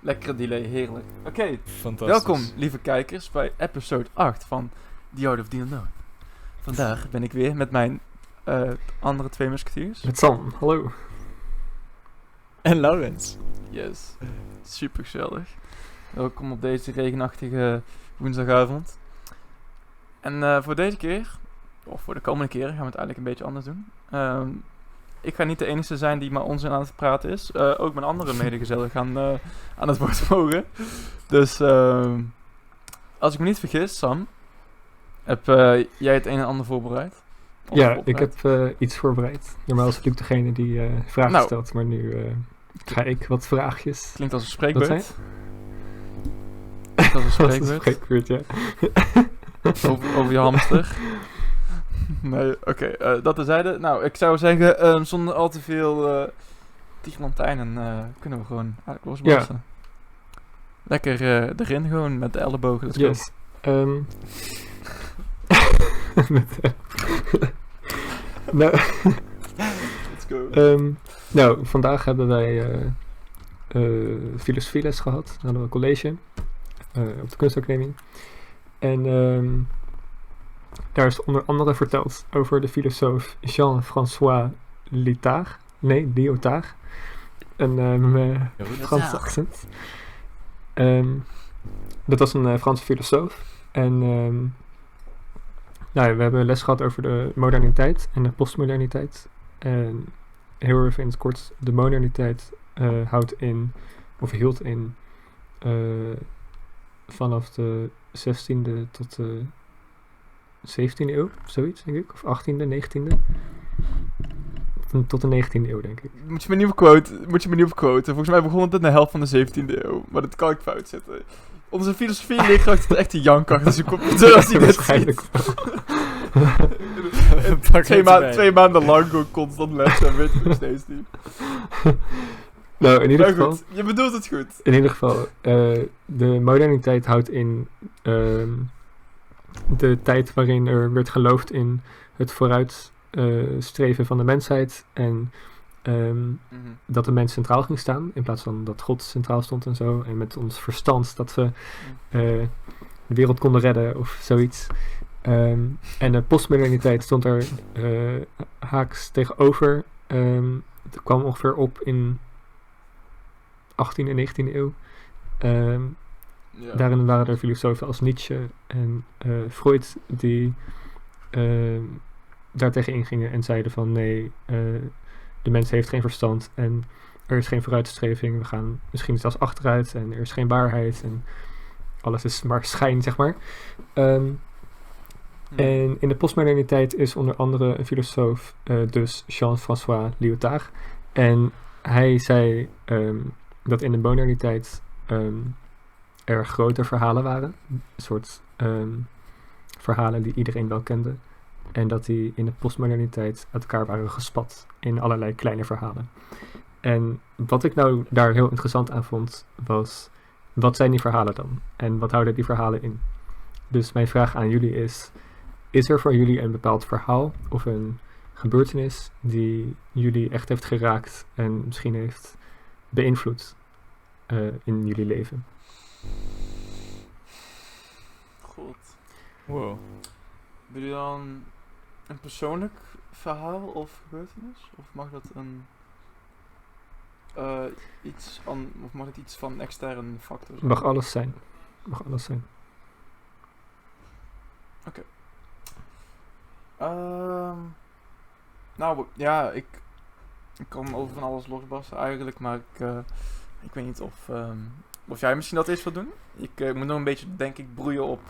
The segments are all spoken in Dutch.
Lekkere delay, heerlijk. Oké, Fantastisch. welkom lieve kijkers bij episode 8 van The Art of the Unknown. Vandaag ben ik weer met mijn eh, andere twee musketiers. Met Sam, hallo. En Laurens. Yes, super gezellig. Welkom op deze regenachtige woensdagavond. En eh, voor deze keer, of voor de komende keren, gaan we het eigenlijk een beetje anders doen. Ehm, ik ga niet de enige zijn die maar onzin aan het praten is. Eh, ook mijn andere medegezellen gaan eh, aan het woord mogen. Dus ehm, als ik me niet vergis, Sam, heb eh, jij het een en ander voorbereid? Of Ja, ik heb eh, iets voorbereid. Normaal is Luc degene die eh vragen Nou. stelt, maar nu eh, ga ik wat vraagjes. Klinkt als een spreekbeurt. zei Klinkt als Dat een spreekbeurt. spreekbeurt, ja. over, over je hamster. nee, oké. eh, dat terzijde. Nou, ik zou zeggen, ehm, zonder al te veel eh tiglantijnen eh kunnen we gewoon eigenlijk losbarsten. Lekker eh, erin gewoon met de ellebogen. Let's go. Yes. Ehm. Met, eh, nou, Let's go. ehm, nou, vandaag hebben wij eh eh, filosofieles gehad. Dan hadden we een college eh, op de kunstacademie. En ehm, daar is onder andere verteld over de filosoof Jean-François Lyotard. Nee, Lyotard. Een ehm, eh, Frans accent. Ehm, dat was een eh, Franse filosoof. En ehm, nou we hebben les gehad over de moderniteit en de postmoderniteit. En heel even in het kort, de moderniteit eh, houdt in, of hield in, vanaf de 16e tot de 17e eeuw, zoiets denk ik. Of 18e, 19e. Tot- de 19e eeuw, denk ik. Moet je me niet op quote, moet je me niet op quoten. Volgens mij begon het in de helft van de 17e eeuw. Maar dat kan ik fout zetten. Onze filosofie-leerkracht is echt een jank achter zijn computer als hij dit Waarschijnlijk ziet. Pak twee, maanden lang gewoon constant les en weet ik nog steeds niet. Nou, in ieder Maar geval, goed, je bedoelt het goed. in ieder geval eh, de moderniteit houdt in ehm, de tijd waarin er werd geloofd in het vooruitstreven van de mensheid en ehm, dat de mens centraal ging staan in plaats van dat God centraal stond en zo en met ons verstand dat we eh, de wereld konden redden of zoiets. Ehm, en de postmoderniteit stond er eh, haaks tegenover. Ehm, het kwam ongeveer op in 18e en 19e eeuw. Ehm, Ja. Daarin waren er filosofen als Nietzsche en eh, Freud die ehm daartegen ingingen en zeiden van nee, eh, de mens heeft geen verstand en er is geen vooruitstreving. We gaan misschien zelfs achteruit en er is geen waarheid en alles is maar schijn, zeg maar. Ehm, Hm. en in de postmoderniteit is onder andere een filosoof, eh, dus Jean-François Lyotard. En hij zei ehm, dat in de moderniteit er grote verhalen waren. Een soort ehm, verhalen die iedereen wel kende. En dat die in de postmoderniteit uit elkaar waren gespat in allerlei kleine verhalen. En wat ik nou daar heel interessant aan vond, was wat zijn die verhalen dan? En wat houden die verhalen in? Dus mijn vraag aan jullie is: is er voor jullie een bepaald verhaal of een gebeurtenis die jullie echt heeft geraakt en misschien heeft beïnvloed eh, in jullie leven? Goed. Wow. Wil je dan een persoonlijk verhaal of gebeurtenis? Of mag dat een... eh, iets aan, of mag het iets van externe factor zijn? Mag alles zijn. Mag alles zijn. Ehm, nou, ja, ik, ik kan over van alles losbarsten eigenlijk, maar ik, eh, ik weet niet of, ehm, of jij misschien dat eerst wil doen. Ik eh, moet nog een beetje, denk ik, broeien op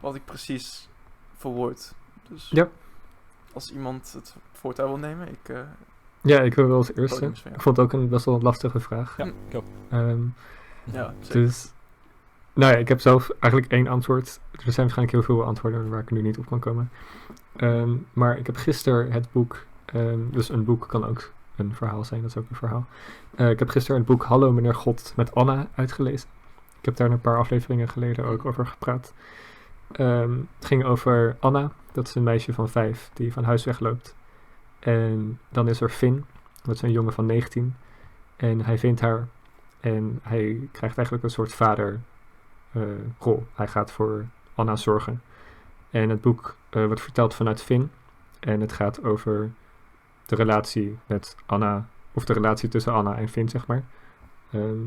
wat ik precies verwoord. Dus Ja. als iemand het voortouw wil nemen, ik... eh, Ja, ik wil wel als eerste. Ik vond het ook een best wel lastige vraag. Ja, klopt. Ehm, Ja, zeker. dus, nou ja, ik heb zelf eigenlijk één antwoord. Er zijn waarschijnlijk heel veel antwoorden waar ik nu niet op kan komen. Ehm, maar ik heb gisteren het boek, ehm, dus een boek kan ook een verhaal zijn, dat is ook een verhaal. Eh, ik heb gisteren het boek Hallo meneer God met Anna uitgelezen. Ik heb daar een paar afleveringen geleden ook over gepraat. Ehm, het ging over Anna, dat is een meisje van vijf die van huis wegloopt. En dan is er Finn, dat is een jongen van 19. En hij vindt haar En hij krijgt eigenlijk een soort vaderrol. rol. hij gaat voor Anna zorgen. En het boek eh, wordt verteld vanuit Finn. En het gaat over de relatie met Anna, of de relatie tussen Anna en Finn, zeg maar. Ehm,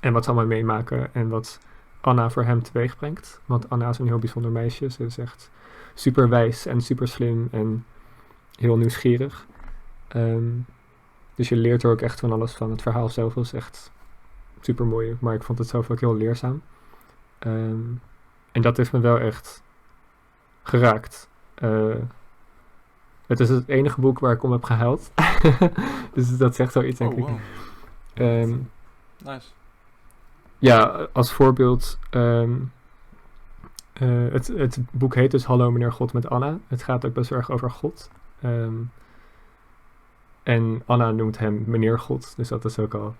en wat ze allemaal meemaken en wat Anna voor hem teweeg brengt. Want Anna is een heel bijzonder meisje. Ze is echt super wijs en super slim en heel nieuwsgierig. Ehm, dus je leert er ook echt van alles van. Het verhaal zelf was echt super mooi, maar ik vond het zelf ook heel leerzaam. Ehm, en dat heeft me wel echt geraakt. Eh, het is het enige boek waar ik om heb gehuild. dus dat zegt wel iets, denk Oh, ik. Ehm, Nice. ja, als voorbeeld. ehm, eh, het, het boek heet dus Hallo meneer God met Anna. Het gaat ook best wel erg over God. Ehm, en Anna noemt hem meneer God. Dus dat is ook al,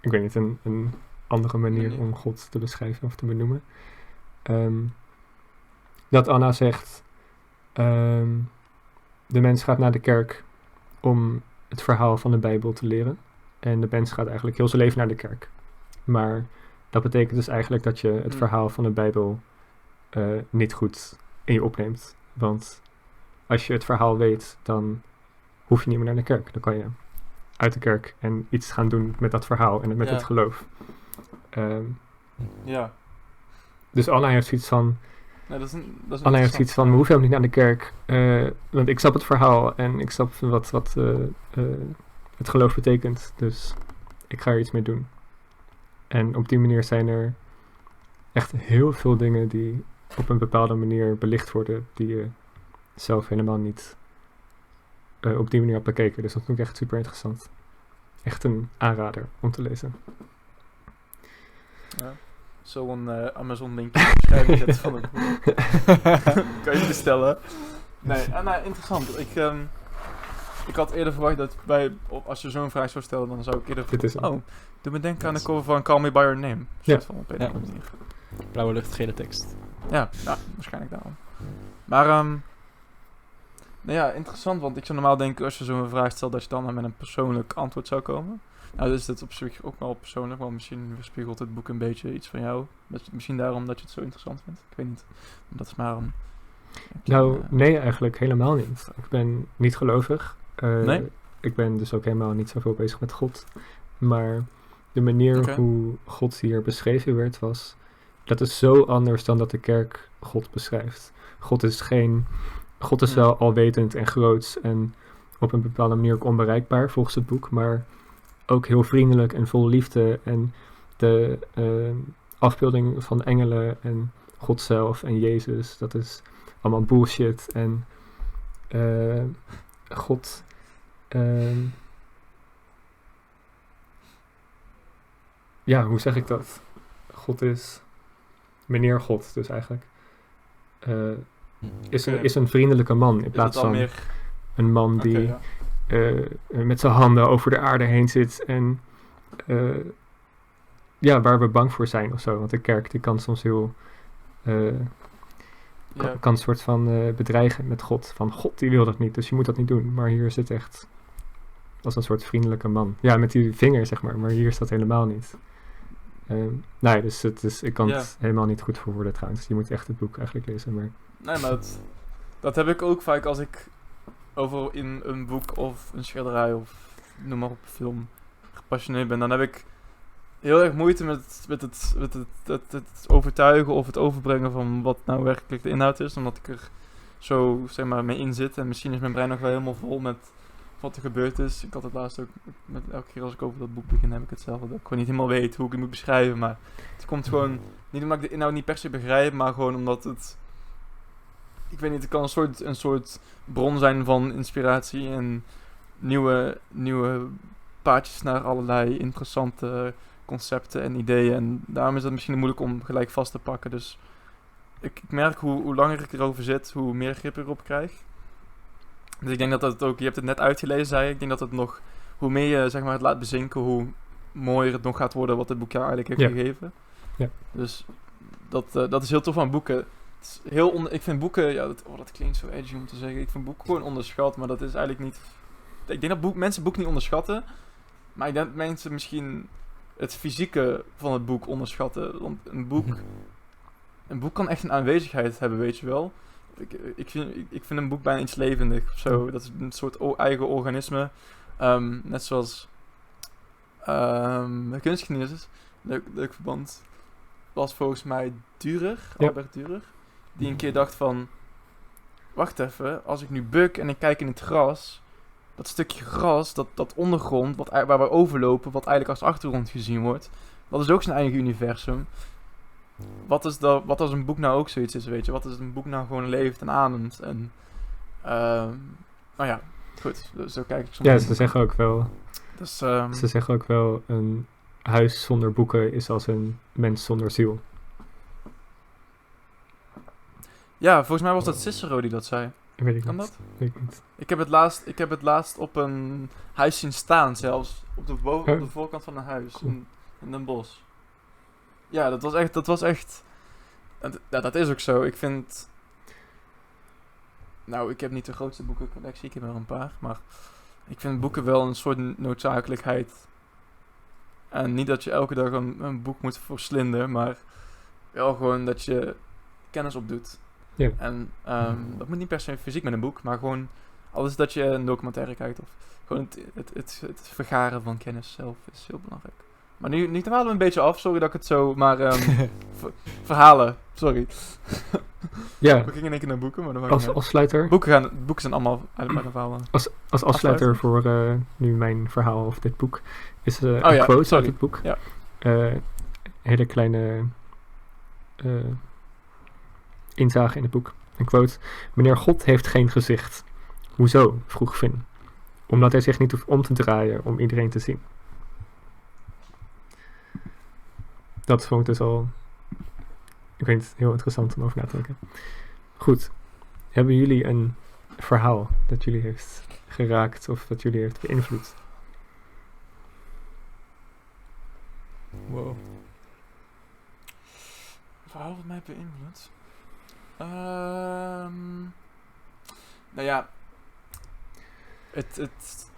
ik weet niet, een, een andere manier om God te beschrijven of te benoemen. Dat Anna zegt, ehm, de mens gaat naar de kerk om het verhaal van de Bijbel te leren. En de mens gaat eigenlijk heel zijn leven naar de kerk. Maar dat betekent dus eigenlijk dat je het Hmm. verhaal van de Bijbel eh, niet goed in je opneemt. Want als je het verhaal weet, dan hoef je niet meer naar de kerk. Dan kan je uit de kerk en iets gaan doen met dat verhaal en met Ja. het geloof. Ehm, Ja. dus Anna heeft zoiets van, Nee, dat is een, dat is Anna heeft interessant. zoiets van, we hoeven helemaal niet naar de kerk. eh, want ik snap het verhaal en ik snap wat, wat eh, eh, het geloof betekent. Dus ik ga er iets mee doen. En op die manier zijn er echt heel veel dingen die op een bepaalde manier belicht worden, die je zelf helemaal niet op die manier hebt bekeken. Dus dat vond ik echt super interessant. Echt een aanrader om te lezen. Ja. Zo'n eh Amazon link in de beschrijving zetten van kan je bestellen. Nee, ah, nou, interessant. Ik, ehm, ik had eerder verwacht dat bij, als je zo'n vraag zou stellen, dan zou ik eerder Dit is. Oh, doe me denken aan de cover van Call Me By Your Name. Ja. Soort van op een Ja. Blauwe lucht, gele tekst. Ja, ja, waarschijnlijk daarom. Maar, ehm nou ja, interessant, want ik zou normaal denken als je zo'n vraag stelt, dat je dan met een persoonlijk antwoord zou komen. Nou, dus dit op zich ook wel persoonlijk, want misschien weerspiegelt het boek een beetje iets van jou. Dat misschien daarom dat je het zo interessant vindt. Ik weet niet. Dat is maar een... Nou, nee, eigenlijk helemaal niet. Ik ben niet gelovig. Eh, Nee? Ik ben dus ook helemaal niet zoveel bezig met God. Maar de manier hoe God hier beschreven werd was... Dat is zo anders dan dat de kerk God beschrijft. God is geen... God is wel alwetend en groots en op een bepaalde manier ook onbereikbaar volgens het boek. Maar ook heel vriendelijk en vol liefde. En de eh, afbeelding van engelen en God zelf en Jezus, dat is allemaal bullshit. En eh, God. ehm, ja, hoe zeg ik dat? God is meneer God, dus eigenlijk. Is, een, is een vriendelijke man in plaats van meer... een man die ja. eh, met zijn handen over de aarde heen zit en eh, ja, waar we bang voor zijn of zo. Want de kerk die kan soms heel eh, kan, Ja. kan een soort van bedreigen met God. Van God die wil dat niet, dus je moet dat niet doen. Maar hier het echt als een soort vriendelijke man. Ja, met die vinger zeg maar, maar hier is dat helemaal niet. Ehm nee, dus het is, ik kan Ja. het helemaal niet goed verwoorden trouwens. Je moet echt het boek eigenlijk lezen. Maar Nee, maar dat, heb ik ook vaak als ik over in een boek of een schilderij of noem maar op film gepassioneerd ben. Dan heb ik heel erg moeite met, met, het, met het, het, het overtuigen of het overbrengen van wat nou werkelijk de inhoud is. Omdat ik er zo zeg maar, mee in zit. En misschien is mijn brein nog wel helemaal vol met wat er gebeurd is. Ik had het laatst ook, met, elke keer als ik over dat boek begin heb ik hetzelfde. Dat ik gewoon niet helemaal weet hoe ik het moet beschrijven. Maar het komt gewoon niet omdat ik de inhoud niet per se begrijp, maar gewoon omdat het. Ik weet niet, het kan een soort, een soort bron zijn van inspiratie en nieuwe, nieuwe paadjes naar allerlei interessante concepten en ideeën. En daarom is het misschien moeilijk om gelijk vast te pakken. Dus ik, ik merk hoe, hoe langer ik erover zit, hoe meer grip ik erop krijg. Dus ik denk dat dat ook, je hebt het net uitgelezen, zei je. Ik denk dat het nog, hoe meer je zeg maar, het laat bezinken, hoe mooier het nog gaat worden wat het boek jou eigenlijk heeft Ja. gegeven. Ja. Dus dat, eh, dat is heel tof aan boeken. Is heel on- ik vind boeken, ja, dat, oh, dat klinkt zo edgy om te zeggen. Ik vind boeken gewoon onderschat, maar dat is eigenlijk niet. Ik denk dat boek, mensen boeken niet onderschatten. Maar ik denk dat mensen misschien het fysieke van het boek onderschatten. Want een boek, een boek kan echt een aanwezigheid hebben, weet je wel. Ik, ik, vind, ik, vind een boek bijna iets levendig of zo. Dat is een soort eigen organisme. Ehm, net zoals de kunstgenieers. Leuk, leuk verband. Was volgens mij Dürer, Ja. Albert Dürer. Die een keer dacht van... Wacht even, als ik nu buk en ik kijk in het gras... Dat stukje gras, dat, dat ondergrond, wat, waar we overlopen... Wat eigenlijk als achtergrond gezien wordt... Dat is ook zijn eigen universum. Wat, is dat, wat als een boek nou ook zoiets is, weet je? Wat als een boek nou gewoon leeft en ademt? En... ehm nou ja, goed. dus Zo kijk ik soms Ja, ze zeggen ook wel, Dus, ehm, ze zeggen ook wel, een huis zonder boeken is als een mens zonder ziel. Ja, volgens mij was dat Cicero die dat zei. Weet ik Kan niet. dat? Weet ik niet. Ik heb het laatst, ik heb het laatst op een huis zien staan zelfs. Op de, boven, op de voorkant van een huis. Cool. In, in Den Bosch. Ja, dat was echt... Dat was echt ja, dat is ook zo. Ik vind... Nou, ik heb niet de grootste boekencollectie. Ik heb er een paar. Maar ik vind boeken wel een soort noodzakelijkheid. En niet dat je elke dag een, een boek moet verslinden. Maar wel gewoon dat je kennis opdoet. Ja. En ehm, dat moet niet per se fysiek met een boek. Maar gewoon... Alles dat je een documentaire kijkt. Of gewoon het, het, het, het vergaren van kennis zelf is heel belangrijk. Maar nu, nu dwalen we een beetje af. Sorry dat ik het zo... Maar ehm, verhalen. Sorry. Ja, We gingen in één keer naar boeken, maar maakt als uit. afsluiter, Boeken, gaan, boeken zijn allemaal eigenlijk bijna verhalen. als, als afsluiter voor eh, nu mijn verhaal over dit boek, is eh, een Oh ja, quote sorry. uit het boek. Ja. Eh, een hele kleine inzage in het boek. Een quote. Meneer God heeft geen gezicht. Hoezo? vroeg Finn. Omdat hij zich niet hoeft om te draaien om iedereen te zien. Dat vond ik dus al, ik weet niet, heel interessant om over na te denken. Goed. Hebben jullie een verhaal dat jullie heeft geraakt of dat jullie heeft beïnvloed? Wow. Verhaal wat mij beïnvloedt? Ehm nou ja. Het, het,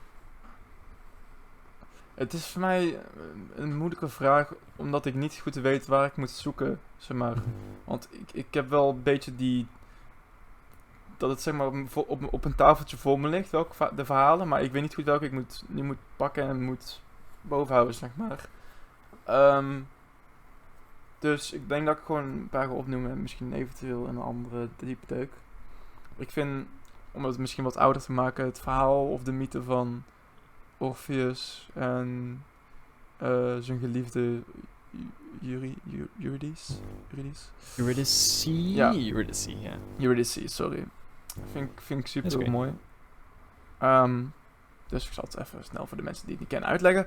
het is voor mij een- moeilijke vraag, omdat ik niet goed weet waar ik moet zoeken, zeg maar. Want ik, ik heb wel een beetje die... Dat het zeg maar op, op, op een tafeltje voor me ligt, welke de verhalen. Maar ik weet niet goed welke ik moet, nu moet pakken en moet bovenhouden, zeg maar. Ehm, dus ik denk dat ik gewoon een paar ga opnoemen en misschien eventueel een andere diepe deuk. Ik vind, om het misschien wat ouder te maken, het verhaal of de mythe van Orpheus en eh, zijn geliefde Eury- Eu- Eurydice. Eurydice? Eurydice. Ja. Eurydice, ja. Eurydice, sorry. Vind, ik- vind ik super mooi. Ehm, dus ik zal het even snel voor de mensen die het niet kennen uitleggen.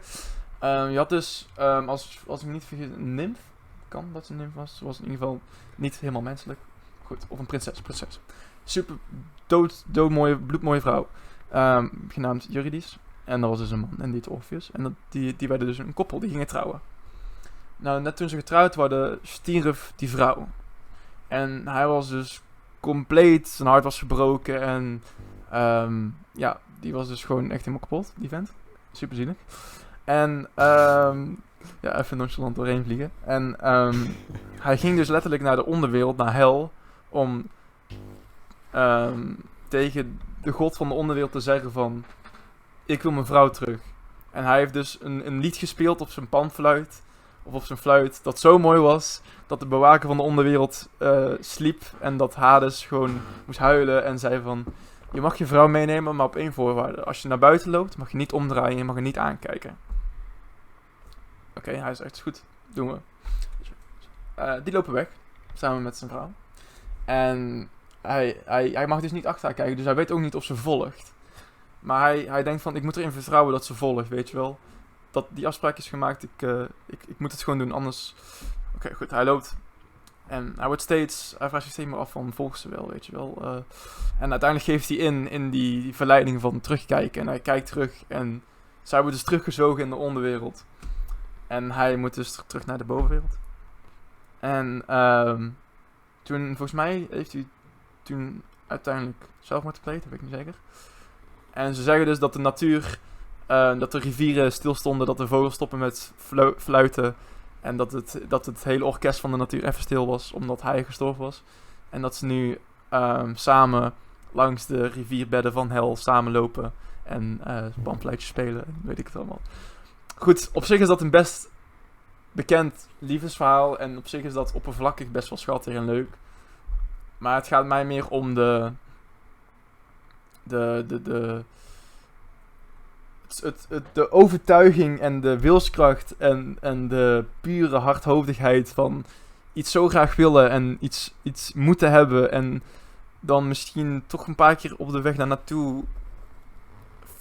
Ehm, je had dus, ehm, als, als ik me niet vergis, een nimf. Dat ze een was. Was in ieder geval niet helemaal menselijk. Goed, of een prinses, prinses. Super dood, doodmooie, bloedmooie vrouw. Ehm, genaamd Eurydice. En dat was dus een man, en die Orpheus. En dat, die, die werden dus een koppel, die gingen trouwen. Nou, net toen ze getrouwd waren, stierf die vrouw. En hij was dus compleet, zijn hart was gebroken en ehm, ja, die was dus gewoon echt helemaal kapot, die vent. Super zielig. En ehm, ja, even nonchalant doorheen vliegen. En ehm, hij ging dus letterlijk naar de onderwereld, naar hel, om ehm, tegen de god van de onderwereld te zeggen van, ik wil mijn vrouw terug. En hij heeft dus een, een lied gespeeld op zijn panfluit, of op zijn fluit, dat zo mooi was, dat de bewaker van de onderwereld eh, sliep en dat Hades gewoon moest huilen en zei van... Je mag je vrouw meenemen, maar op één voorwaarde. Als je naar buiten loopt, mag je niet omdraaien, je mag er niet aankijken. Oké, hij is goed, doen we. Eh, die lopen weg, samen met zijn vrouw. En hij, hij, hij mag dus niet achter haar kijken, dus hij weet ook niet of ze volgt. Maar hij, hij denkt van, ik moet erin vertrouwen dat ze volgt, weet je wel. Dat die afspraak is gemaakt, ik, eh, ik, ik moet het gewoon doen, anders... Oké, goed, hij loopt. En hij wordt steeds, hij vraagt zich steeds meer af van, volgt ze wel, weet je wel. eh. en uiteindelijk geeft hij in, in die, die verleiding van terugkijken. En hij kijkt terug en zij wordt dus teruggezogen in de onderwereld. En hij moet dus ter- terug naar de bovenwereld. En ehm, toen, volgens mij heeft hij toen uiteindelijk zelfmoord gepleegd, weet ik niet zeker. En ze zeggen dus dat de natuur eh, dat de rivieren stilstonden, dat de vogels stoppen met flu- fluiten. En dat het, dat het hele orkest van de natuur even stil was, omdat hij gestorven was. En dat ze nu ehm, samen langs de rivierbedden van hel samenlopen en eh pamfluitjes spelen, en weet ik het allemaal. Goed, op zich is dat een best bekend liefdesverhaal en op zich is dat oppervlakkig best wel schattig en leuk. Maar het gaat mij meer om de. de. de. de het, het, de overtuiging en de wilskracht en, en de pure hardhoofdigheid van iets zo graag willen en iets, iets moeten hebben en dan misschien toch een paar keer op de weg daar naartoe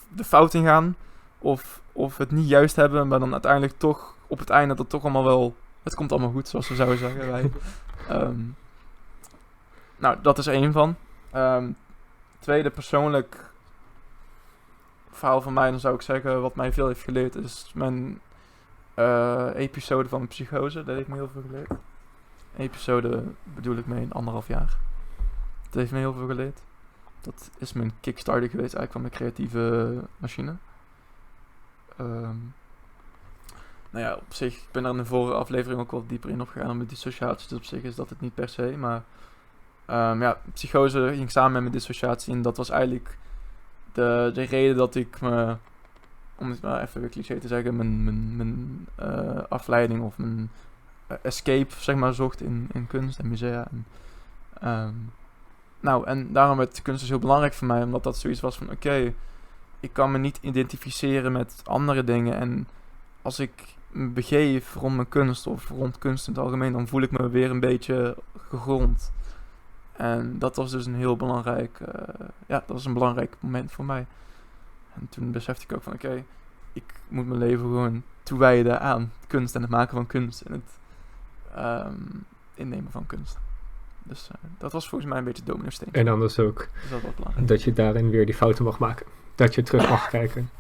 de fout in gaan. Of, of het niet juist hebben, maar dan uiteindelijk toch op het einde dat toch allemaal wel... Het komt allemaal goed, zoals we zouden zeggen. Wij. Ehm, nou, dat is één van. Ehm, tweede, persoonlijk verhaal van mij, dan zou ik zeggen, wat mij veel heeft geleerd, is mijn eh, episode van Psychose. Dat heeft me heel veel geleerd. Episode bedoel ik mee in anderhalf jaar. Dat heeft me heel veel geleerd. Dat is mijn kickstarter geweest eigenlijk van mijn creatieve machine. Ehm, nou ja, op zich, ik ben er in de vorige aflevering ook wat dieper in opgegaan met dissociatie. Dus op zich is dat het niet per se. Maar ehm, ja, psychose ging samen met mijn dissociatie. En dat was eigenlijk de, de reden dat ik me, om het maar even weer cliché te zeggen, mijn, mijn, mijn eh, afleiding of mijn eh, escape, zeg maar, zocht in, in kunst en musea. En, ehm, nou, en daarom werd kunst dus heel belangrijk voor mij, omdat dat zoiets was van, oké, ik kan me niet identificeren met andere dingen. En als ik me begeef rond mijn kunst of rond kunst in het algemeen, dan voel ik me weer een beetje gegrond. En dat was dus een heel belangrijk, eh, ja, dat was een belangrijk moment voor mij. En toen besefte ik ook van, oké, ik moet mijn leven gewoon toewijden aan kunst en het maken van kunst en het ehm, innemen van kunst. Dus eh, dat was volgens mij een beetje domino steen. En anders ook Dus dat dat je daarin weer die fouten mag maken. Dat je terug mag kijken.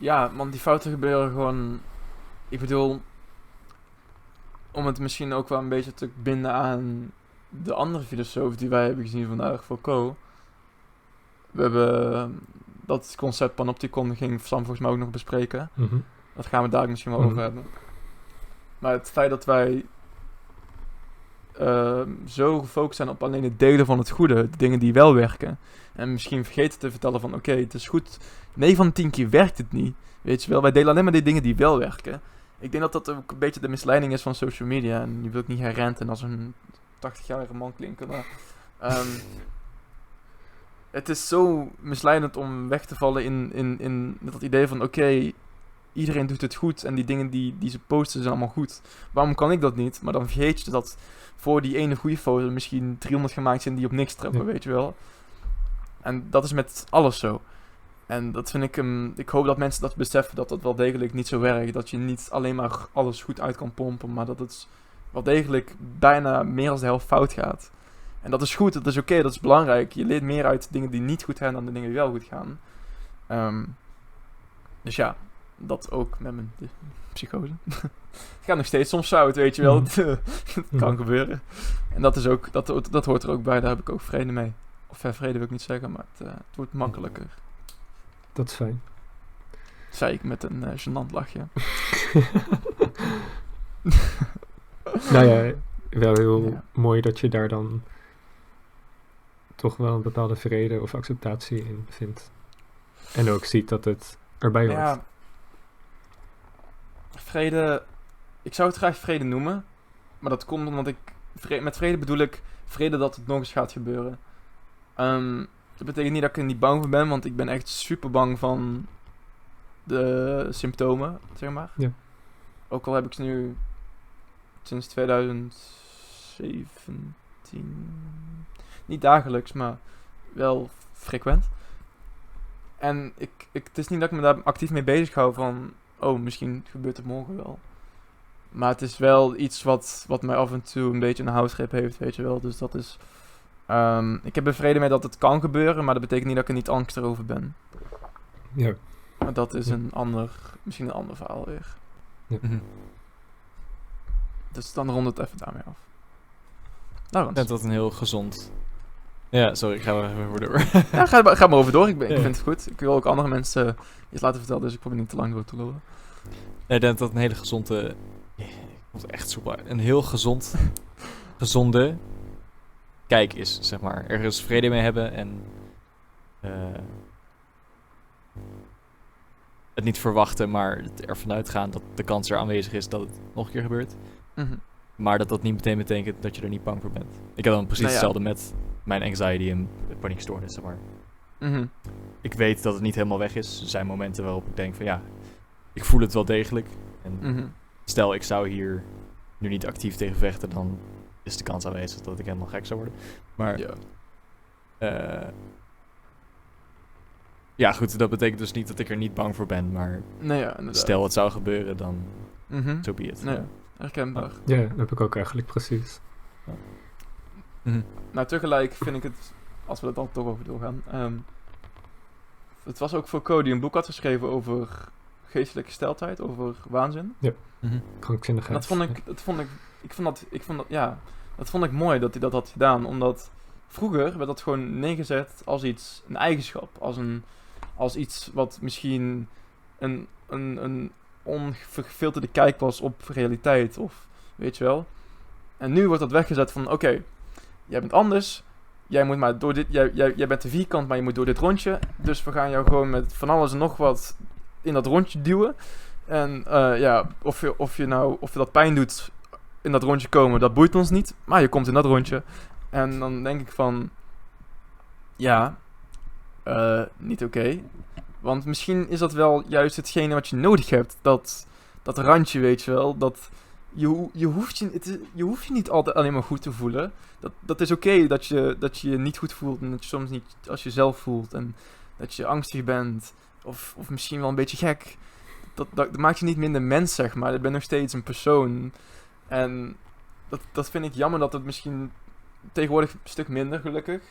Ja, want die fouten gebeuren gewoon. Ik bedoel, om het misschien ook wel een beetje te binden aan de andere filosoof die wij hebben gezien vandaag, Foucault. We hebben eh, dat concept panopticon ging Sam volgens mij ook nog bespreken. Mhm. Dat gaan we daar misschien wel Mhm. over hebben. Maar het feit dat wij ehm, zo gefocust zijn op alleen het delen van het goede, de dingen die wel werken. En misschien vergeten te vertellen van oké, het is goed. 9 van de 10 keer werkt het niet. Weet je wel, wij delen alleen maar die dingen die wel werken. Ik denk dat dat ook een beetje de misleiding is van social media. En nu wil ik niet herrenten als een 80-jarige man klinken, maar... ehm, het is zo misleidend om weg te vallen in, in, in dat idee van oké, iedereen doet het goed en die dingen die, die ze posten zijn allemaal goed. Waarom kan ik dat niet? Maar dan vergeet je dat voor die ene goede foto misschien 300 gemaakt zijn die op niks trappen, Ja. weet je wel. En dat is met alles zo. En dat vind ik hem. Ik hoop dat mensen dat beseffen dat dat wel degelijk niet zo werkt. Dat je niet alleen maar alles goed uit kan pompen, maar dat het wel degelijk bijna meer dan de helft fout gaat. En dat is goed, dat is oké, dat is belangrijk. Je leert meer uit dingen die niet goed gaan dan de dingen die wel goed gaan. Ehm, dus ja, dat ook met mijn de- psychose. het gaat nog steeds soms fout, weet je wel. Mhm. Het kan gebeuren. En dat, is ook, dat, dat hoort er ook bij, daar heb ik ook vrede mee. Of eh, vrede wil ik niet zeggen, maar het, eh, het wordt makkelijker. Dat is fijn. Zei ik met een eh gênant lachje. nou ja, wel heel Ja. mooi dat je daar dan toch wel een bepaalde vrede of acceptatie in vindt. En ook ziet dat het erbij hoort. Ja. Vrede. Ik zou het graag vrede noemen. Maar dat komt omdat ik. vre- met vrede bedoel ik vrede dat het nog eens gaat gebeuren. Ehm, dat betekent niet dat ik er niet bang voor ben, want ik ben echt super bang van de symptomen, zeg maar. Ja. Ook al heb ik ze nu sinds 2017. Niet dagelijks, maar wel frequent. En ik, ik, het is niet dat ik me daar actief mee bezig hou van, oh, misschien gebeurt het morgen wel. Maar het is wel iets wat, wat mij af en toe een beetje een houtgreep heeft, weet je wel. Dus dat is... ehm, ik heb er vrede mee dat het kan gebeuren, maar dat betekent niet dat ik er niet angstig over ben. Ja. Maar dat is Ja. een ander, misschien een ander verhaal weer. Mhm. Dus dan rond het even daarmee af. Nou, Ik denk dat een heel gezond Ja, sorry, ik ga er even voor door. Ja, ga, maar- ga maar over door. Ik, ben, ik vind het goed. Ik wil ook andere mensen eh, iets laten vertellen, dus ik probeer niet te lang door te lullen. ik denk dat een hele gezonde... Ik vond het echt soepel. uit. Een heel gezond, gezonde kijk is, zeg maar. Ergens vrede mee hebben en... eh, het niet verwachten, maar ervan uitgaan dat de kans er aanwezig is dat het nog een keer gebeurt. Mhm. Maar dat dat niet meteen betekent dat je er niet bang voor bent. Ik heb dan precies Nou ja. hetzelfde met mijn anxiety en paniekstoornis, zeg maar. Mhm. Ik weet dat het niet helemaal weg is. Er zijn momenten waarop ik denk van ja, ik voel het wel degelijk. En Mhm. stel ik zou hier nu niet actief tegen vechten, dan is de kans aanwezig dat ik helemaal gek zou worden. Maar Ja. eh, ja, goed, dat betekent dus niet dat ik er niet bang voor ben. Maar Nee, ja, stel het zou gebeuren, dan Mhm. so be it. Nee, ja, herkenbaar. Ja, dat heb ik ook eigenlijk precies. Mhm. Nou, tegelijk vind ik het, als we er dan toch over doorgaan. ehm, het was ook voor Cody een boek had geschreven over geestelijke steltijd, over waanzin. Mhm. Krankzinnigheid. En dat vond ik, dat vond ik, ik vond dat, ik vond dat, ja, dat vond ik mooi dat hij dat had gedaan, omdat vroeger werd dat gewoon neergezet als iets, een eigenschap, als een, als iets wat misschien een, een, een onverfilterde kijk was op realiteit, of weet je wel. En nu wordt dat weggezet van, oké, jij bent anders, jij moet maar door dit, jij, jij, jij bent de vierkant, maar je moet door dit rondje, dus we gaan jou gewoon met van alles en nog wat in dat rondje duwen. En eh, ja, of je, of je nou, of je dat pijn doet in dat rondje komen, dat boeit ons niet. Maar je komt in dat rondje. En dan denk ik van, ja, eh, niet oké. Want misschien is dat wel juist hetgene wat je nodig hebt. Dat, dat randje, weet je wel. Dat je, je, hoeft je, het je hoeft niet altijd alleen maar goed te voelen. Dat, dat is oké dat, je, dat je je niet goed voelt. En dat je soms niet als jezelf voelt. En dat je angstig bent. Of, of misschien wel een beetje gek dat, dat, dat maakt je niet minder mens, zeg maar. Je bent nog steeds een persoon. En dat, dat vind ik jammer dat het misschien tegenwoordig een stuk minder, gelukkig.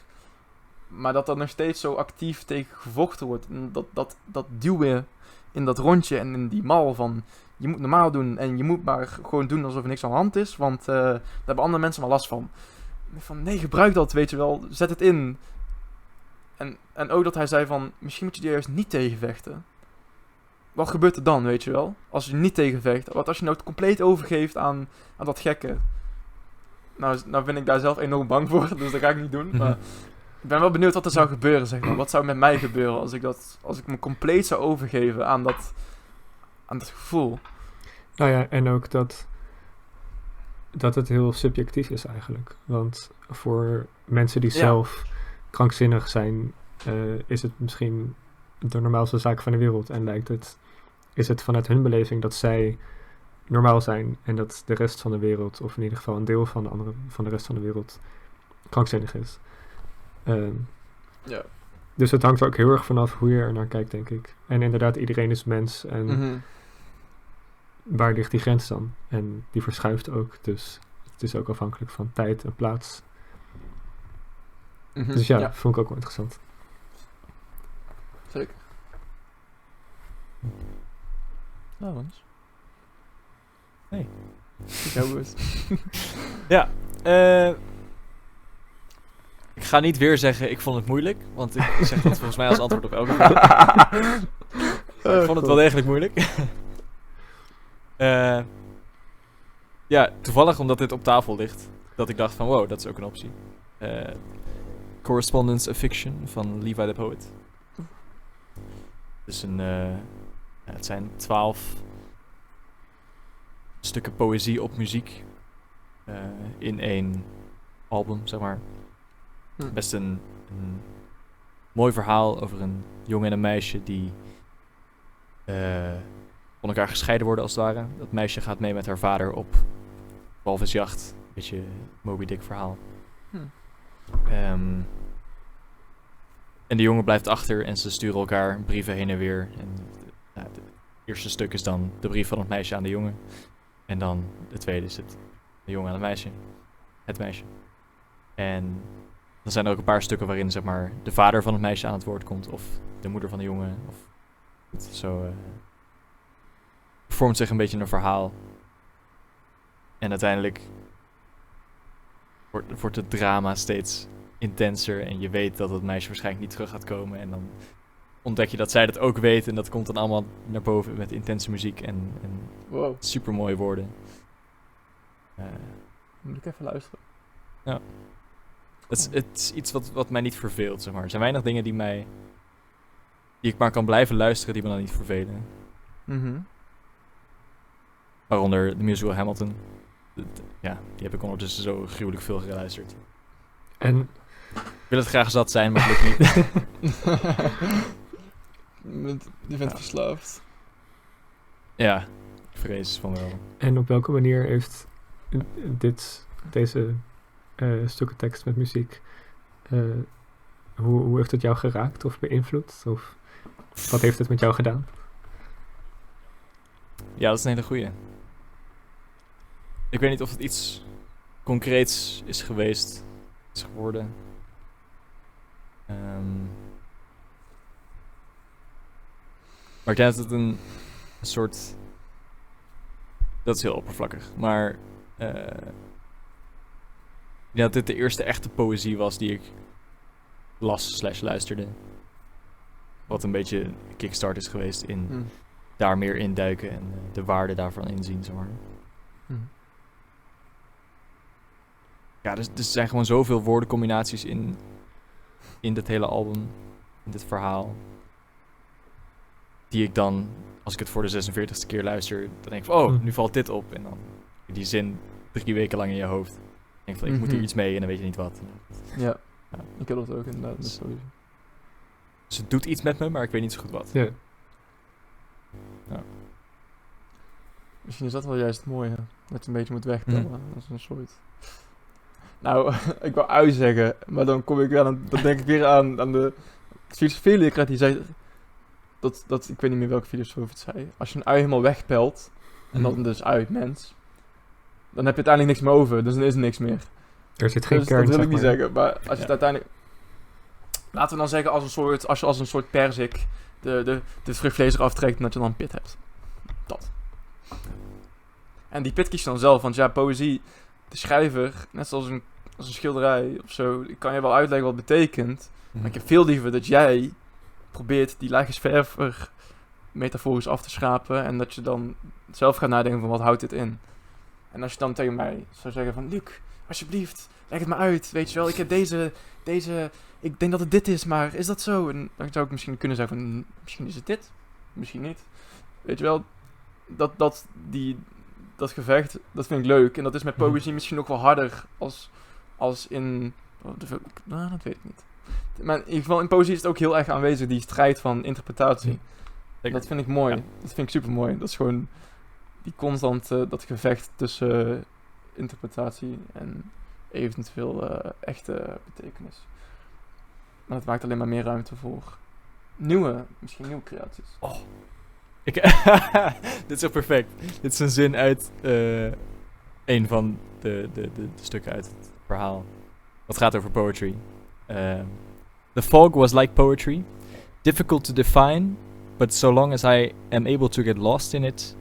Maar dat er nog steeds zo actief tegen gevochten wordt. En dat, dat, dat duwen in dat rondje en in die mal van... Je moet normaal doen en je moet maar gewoon doen alsof er niks aan de hand is. Want eh, daar hebben andere mensen maar last van. Van nee, gebruik dat, weet je wel. Zet het in. En, en ook dat hij zei van... Misschien moet je er juist niet tegen vechten wat gebeurt er dan, weet je wel? Als je niet tegenvecht. Wat als je nou het compleet overgeeft aan, aan dat gekke? Nou, nou ben ik daar zelf enorm bang voor, dus dat ga ik niet doen. Maar ik ben wel benieuwd wat er zou gebeuren, zeg maar. Wat zou met mij gebeuren als ik, dat, als ik me compleet zou overgeven aan dat, aan dat gevoel? Nou ja, en ook dat, dat het heel subjectief is eigenlijk. Want voor mensen die Ja. zelf krankzinnig zijn, eh, is het misschien de normaalste zaak van de wereld. En lijkt het, is het vanuit hun beleving dat zij normaal zijn en dat de rest van de wereld, of in ieder geval een deel van de, andere, van de rest van de wereld, krankzinnig is. Ehm, Ja. dus het hangt er ook heel erg vanaf hoe je er naar kijkt, denk ik. En inderdaad, iedereen is mens en Mhm. waar ligt die grens dan? En die verschuift ook, dus het is ook afhankelijk van tijd en plaats. Mhm. Dus ja, ja, vond ik ook wel interessant. zeker. Laurens? Nee. Jouw beurt. Ja, eh, ik ga niet weer zeggen ik vond het moeilijk, want ik zeg dat volgens mij als antwoord op elke vraag. Ik vond het wel degelijk moeilijk. Eh, ja, toevallig omdat dit op tafel ligt, dat ik dacht van wow, dat is ook een optie. Eh, Correspondence of Fiction van Levi the Poet. Dus een, eh, het zijn twaalf stukken poëzie op muziek in één album, zeg maar. Hm. Best een, een mooi verhaal over een jongen en een meisje die eh, van elkaar gescheiden worden als het ware. Dat meisje gaat mee met haar vader op walvisjacht. Beetje Moby Dick verhaal. Hm. Ehm, en de jongen blijft achter en ze sturen elkaar brieven heen en weer. En nou, het eerste stuk is dan de brief van het meisje aan de jongen. En dan de tweede is het de jongen aan het meisje. Het meisje. En dan zijn er ook een paar stukken waarin zeg maar, de vader van het meisje aan het woord komt. Of de moeder van de jongen. Of zo eh, vormt zich een beetje een verhaal. En uiteindelijk wordt, wordt het drama steeds intenser. En je weet dat het meisje waarschijnlijk niet terug gaat komen. En dan ontdek je dat zij dat ook weet. En dat komt dan allemaal naar boven met intense muziek en, en Wow, super mooie woorden. Eh, moet ik even luisteren. Het, is, het is iets wat, wat mij niet verveelt, zeg maar. Er zijn weinig dingen die mij... Die ik maar kan blijven luisteren, die me dan niet vervelen. Mhm. Waaronder de musical Hamilton. Ja, die heb ik ondertussen zo gruwelijk veel geluisterd. En Ik wil het graag zat zijn, maar lukt niet. Je bent Ja. verslaafd. ja, ik vrees van wel. En op welke manier heeft dit, deze eh, stukken tekst met muziek, eh, hoe, hoe heeft het jou geraakt of beïnvloed? Of wat heeft het met jou gedaan? Ja, dat is een hele goeie. Ik weet niet of het iets concreets is geweest, is geworden. Ehm, maar ik denk dat het een, soort... Dat is heel oppervlakkig, maar... ik denk dat dit de eerste echte poëzie was die ik las slash luisterde. Wat een beetje kickstart is geweest in Hm. daar meer induiken en eh, de waarde daarvan inzien, zeg maar. Hm. Ja, dus, dus er zijn gewoon zoveel woordencombinaties in, in dit hele album, in dit verhaal. Die ik dan, als ik het voor de 46ste keer luister, dan denk ik van, oh, Hm. nu valt dit op. En dan die zin drie weken lang in je hoofd. Denk van, ik moet hier Mhm. iets mee en dan weet je niet wat. Ja. Ja. ik heb dat ook inderdaad. met Dus- sowieso. Dus het doet iets met me, maar ik weet niet zo goed wat. Ja. Misschien is dat wel juist het mooie. Dat je een beetje moet wegtellen. Hm. Dat is een soort... Nou, ik wou ui zeggen, maar dan kom ik weer aan, dan denk ik weer aan, aan de filosofieleraar die zei, dat, dat, ik weet niet meer welke filosoof het zei, als je een ui helemaal wegpelt, en Mhm. dan dus uit mens, dan heb je uiteindelijk niks meer over, dus dan is er niks meer. Er zit geen dus kern, dat wil zeg ik niet maar. zeggen, maar als je het uiteindelijk, laten we dan zeggen als een soort, als je als een soort perzik de, de, de vruchtvlees eraf trekt en dat je dan pit hebt. Dat. En die pit kies je dan zelf, want ja, poëzie, de schrijver, net zoals een, als een schilderij of zo, ik kan je wel uitleggen wat het betekent. Maar ik heb veel liever dat jij probeert die laagjesverver metaforisch af te schrapen en dat je dan zelf gaat nadenken van wat houdt dit in. En als je dan tegen mij zou zeggen van, Luc, alsjeblieft, leg het me uit, weet je wel, ik heb deze, deze, ik denk dat het dit is, maar is dat zo? En dan zou ik misschien kunnen zeggen van, "Mm, misschien is het dit, misschien niet. Weet je wel, dat, dat, die, dat gevecht, dat vind ik leuk. En dat is met Mhm. poëzie misschien nog wel harder als, als in, oh, nou, dat weet ik niet. Maar in ieder geval, in poëzie is het ook heel erg aanwezig, die strijd van interpretatie. Dat vind ik mooi. Ja. Dat vind ik super mooi. Dat is gewoon die constant, dat gevecht tussen interpretatie en eventueel eh, echte betekenis. Maar dat maakt alleen maar meer ruimte voor nieuwe, misschien nieuwe creaties. Ik, dit is ook perfect. Dit is een zin uit eh, een van de, de, de, de stukken uit het verhaal. Wat gaat over poetry. Ehm, the fog was like poetry. Difficult to define, but so long as I am able to get lost in it.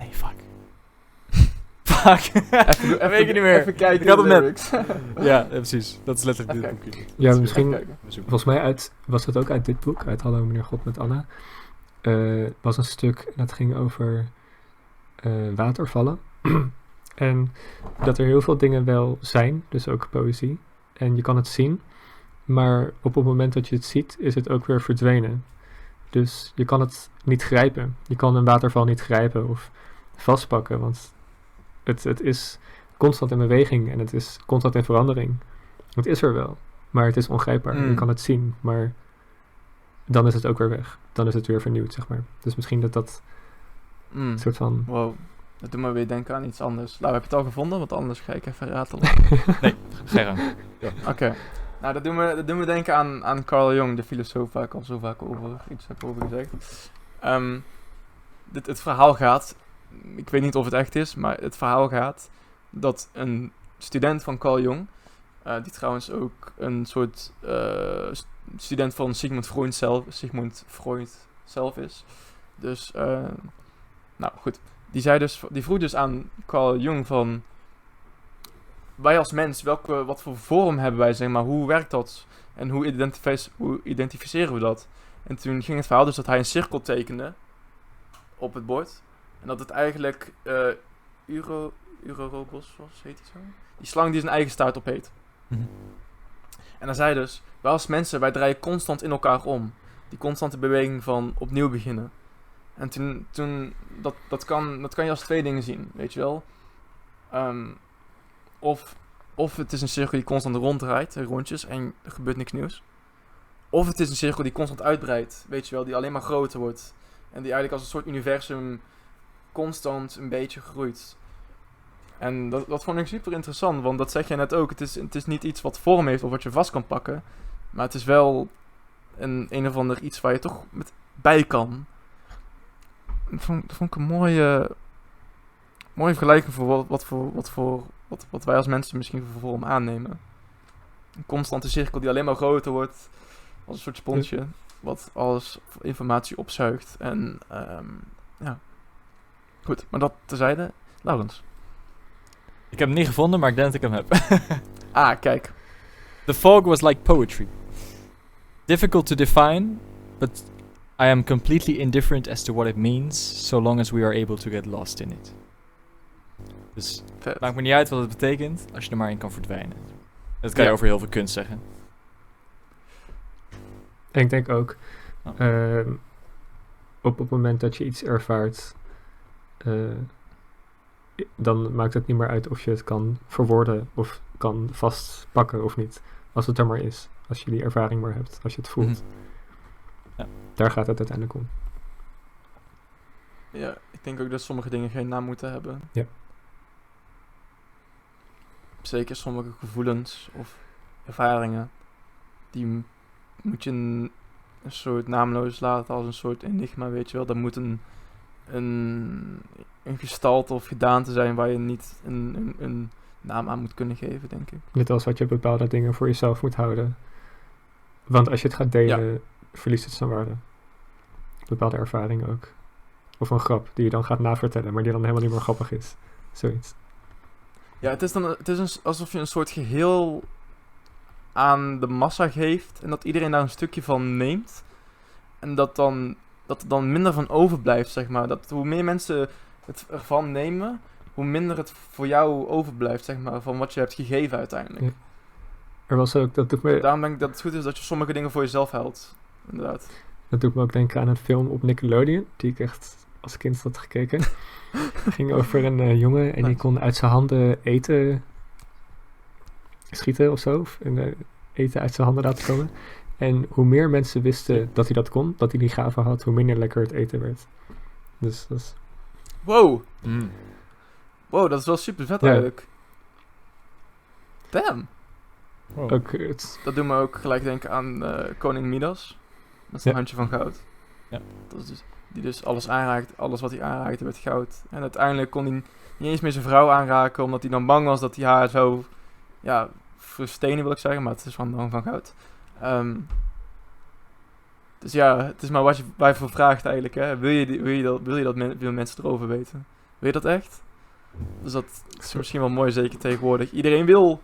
Nee, fuck. fuck. Even, weet ik niet meer. Even kijken Ik had hem lyrics. ja, precies. Dat is letterlijk Even dit boekje. Ja, misschien, Even volgens mij uit, was het ook uit dit boek, uit Hallo meneer God met Anna, eh, was een stuk dat ging over eh, watervallen. en dat er heel veel dingen wel zijn, dus ook poëzie. En je kan het zien, maar op het moment dat je het ziet, is het ook weer verdwenen. Dus je kan het niet grijpen. Je kan een waterval niet grijpen of vastpakken, want het, het is constant in beweging en het is constant in verandering. Het is er wel, maar het is ongrijpbaar. Je Mm. kan het zien, maar dan is het ook weer weg. Dan is het weer vernieuwd, zeg maar. Dus misschien dat dat Mm. een soort van... Wow, dat doet me weer denken aan iets anders. Nou, heb je het al gevonden? Want anders ga ik even ratelen. Ga je gang. Oké. Nou, dat doen we, dat doen we denken aan, aan Carl Jung, de filosoof waar ik al zo vaak over iets heb over gezegd. Ehm, dit, het verhaal gaat, ik weet niet of het echt is, maar het verhaal gaat dat een student van Carl Jung, eh, die trouwens ook een soort eh, st- student van Sigmund Freud zelf, Sigmund Freud zelf is. Dus, eh, nou goed. Die, zei dus, die vroeg dus aan Carl Jung van, wij als mens, welke, wat voor vorm hebben wij, zeg maar, hoe werkt dat? En hoe, hoe identificeren we dat? En toen ging het verhaal dus dat hij een cirkel tekende op het bord. En dat het eigenlijk eh Uro, Urorobos was, heet hij zo? Die slang die zijn eigen staart op heet. Mhm. En dan zei dus, wij als mensen, wij draaien constant in elkaar om. Die constante beweging van opnieuw beginnen. En toen, toen dat, dat, kan, dat kan je als twee dingen zien, weet je wel. Ehm, of, of het is een cirkel die constant ronddraait, rondjes, en er gebeurt niks nieuws. Of het is een cirkel die constant uitbreidt, weet je wel, die alleen maar groter wordt. En die eigenlijk als een soort universum constant een beetje groeit. En dat, dat vond ik super interessant, want dat zeg jij net ook. Het is, het is niet iets wat vorm heeft of wat je vast kan pakken. Maar het is wel een, een of ander iets waar je toch met bij kan. Dat vond, dat vond ik een mooie, mooie vergelijking voor wat, wat, voor, wat, voor, wat, wat wij als mensen misschien voor vorm aannemen. Een constante cirkel die alleen maar groter wordt. Als een soort sponsje. Wat alles informatie opzuigt. En ehm, ja. Goed, maar dat terzijde. Laurens. Ik heb hem niet gevonden, maar ik denk dat ik hem heb. Ah, kijk. The fog was like poetry. Difficult to define, but I am completely indifferent as to what it means, so long as we are able to get lost in it. Dus Vet. maakt me niet uit wat het betekent, als je er maar in kan verdwijnen. Dat kan je over heel veel kunst zeggen. En ik denk ook, Oh. ehm, op het moment dat je iets ervaart, eh, dan maakt het niet meer uit of je het kan verwoorden of kan vastpakken of niet. Als het er maar is. Als je die ervaring maar hebt, als je het voelt. Mhm. Ja. Daar gaat het uiteindelijk om. Ja, ik denk ook dat sommige dingen geen naam moeten hebben. Ja. Zeker sommige gevoelens of ervaringen. Die moet je een, een soort naamloos laten als een soort enigma, weet je wel. Dat moet een, een, een gestalte of gedaante zijn waar je niet een, een, een naam aan moet kunnen geven, denk ik. Net als wat je bepaalde dingen voor jezelf moet houden. Want als je het gaat delen, verliest het zijn waarde. Bepaalde ervaringen ook. Of een grap die je dan gaat navertellen, maar die dan helemaal niet meer grappig is. Zoiets. Ja, het is dan het is een, alsof je een soort geheel aan de massa geeft en dat iedereen daar een stukje van neemt. En dat, dan, dat er dan minder van overblijft, zeg maar. Dat hoe meer mensen het ervan nemen, hoe minder het voor jou overblijft, zeg maar, van wat je hebt gegeven uiteindelijk. Ja. Er was ook, dat doet, me, Daarom denk ik dat het goed is dat je sommige dingen voor jezelf houdt. Inderdaad. dat doet me ook denken aan een film op Nickelodeon, die ik echt als kind had gekeken. ging over een eh, jongen en die kon uit zijn handen eten schieten of zo. Of en, eten uit zijn handen laten komen. En hoe meer mensen wisten dat hij dat kon, dat hij die gave had, hoe minder lekker het eten werd. Dus dat is Wow, Mm. wow, dat is wel super vet Ja. eigenlijk. Damn. Wow. ook het, Dat doet me ook gelijk denken aan eh, koning Midas. Met zijn Ja. handje van goud. Ja. Dat is dus, die dus alles aanraakt, alles wat hij aanraakte werd goud. En uiteindelijk kon hij niet eens meer zijn vrouw aanraken, omdat hij dan bang was dat hij haar zou, ja, verstenen wil ik zeggen, maar het is van, dan van goud. Ehm, dus ja, het is maar wat je waar je voor vraagt eigenlijk. Hè. Wil, je, die- wil, je dat, wil je dat men, mensen erover weten? Wil je dat echt? Dus dat is misschien wel mooi, zeker tegenwoordig. Iedereen wil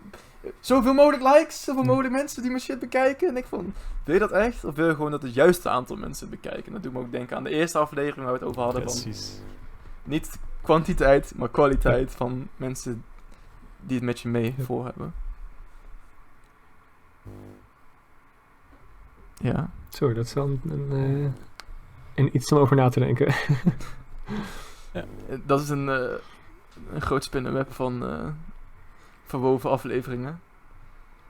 zoveel mogelijk likes, zoveel mogelijk mensen die mijn shit bekijken. En ik van, wil je dat echt? Of wil je gewoon dat het juiste aantal mensen bekijken? Dat doet me ook denken aan de eerste aflevering waar we het over hadden. Van Precies. niet kwantiteit, maar kwaliteit van mensen die het met je mee voor hebben. Ja. zo, dat is wel een, een, eh, een iets om over na te denken. Eh, Dat is een, eh, een groot spinnenweb van eh, verwoven afleveringen.